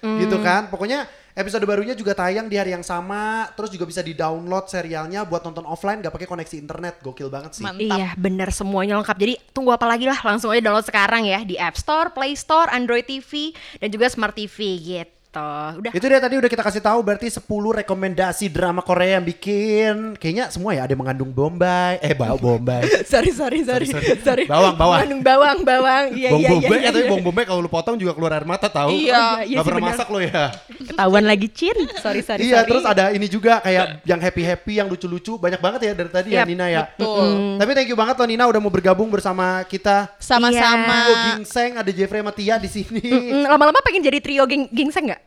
gitu kan. Pokoknya episode barunya juga tayang di hari yang sama. Terus juga bisa di download serialnya buat nonton offline, nggak pakai koneksi internet. Gokil banget sih. Mantap. Iya bener semuanya lengkap Jadi tunggu apa lagi lah langsung aja download sekarang ya Di App Store, Play Store, Android TV Dan juga Smart TV gitu Udah Itu dia tadi udah kita kasih tahu berarti 10 rekomendasi drama Korea yang bikin kayaknya semua ya ada yang mengandung Bombay, eh bau Bombay. sorry sorry sorry Sorry, sorry. sorry Bawang, bawang. Mengandung bawang bawang Iya iya iya Bombay, iya, tapi iya. bong Bombay kalau lu potong juga keluar air mata tahu. Iya. Iya, iya Gak sih, pernah masak lo ya. Ketahuan lagi Cin Sorry sorry iya, sorry terus ada ini juga kayak yang happy-happy, yang lucu-lucu, banyak banget ya dari tadi ya Nina ya. Betul. Tapi thank you banget loh Nina udah mau bergabung bersama kita. Sama-sama. Trio Gingseng, ada Jeffrey sama Tia di sini. Lama-lama pengen jadi trio gingseng gak?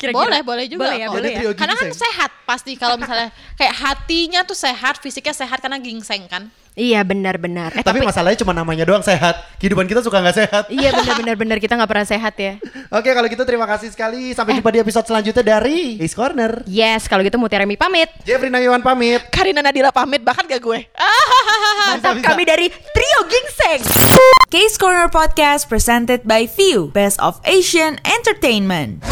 Boleh, boleh juga Boleh ya, kok. boleh ya Karena kan sehat pasti kalau misalnya kayak hatinya tuh sehat, fisiknya sehat karena gingseng kan. Iya benar-benar Eh tapi, tapi, masalahnya cuma namanya doang sehat. Kehidupan kita suka nggak sehat. Iya benar-benar benar kita nggak pernah sehat ya Oke kalau gitu terima kasih sekali. Sampai jumpa di episode selanjutnya dari Ace Corner. Yes kalau gitu Mutiara Mi pamit Jeffrey Nayawan pamit. Karina Nadila pamit bahkan gak gue. Mantap bisa. kami dari Trio Gingseng Case Corner Podcast presented by View, Best of Asian Entertainment.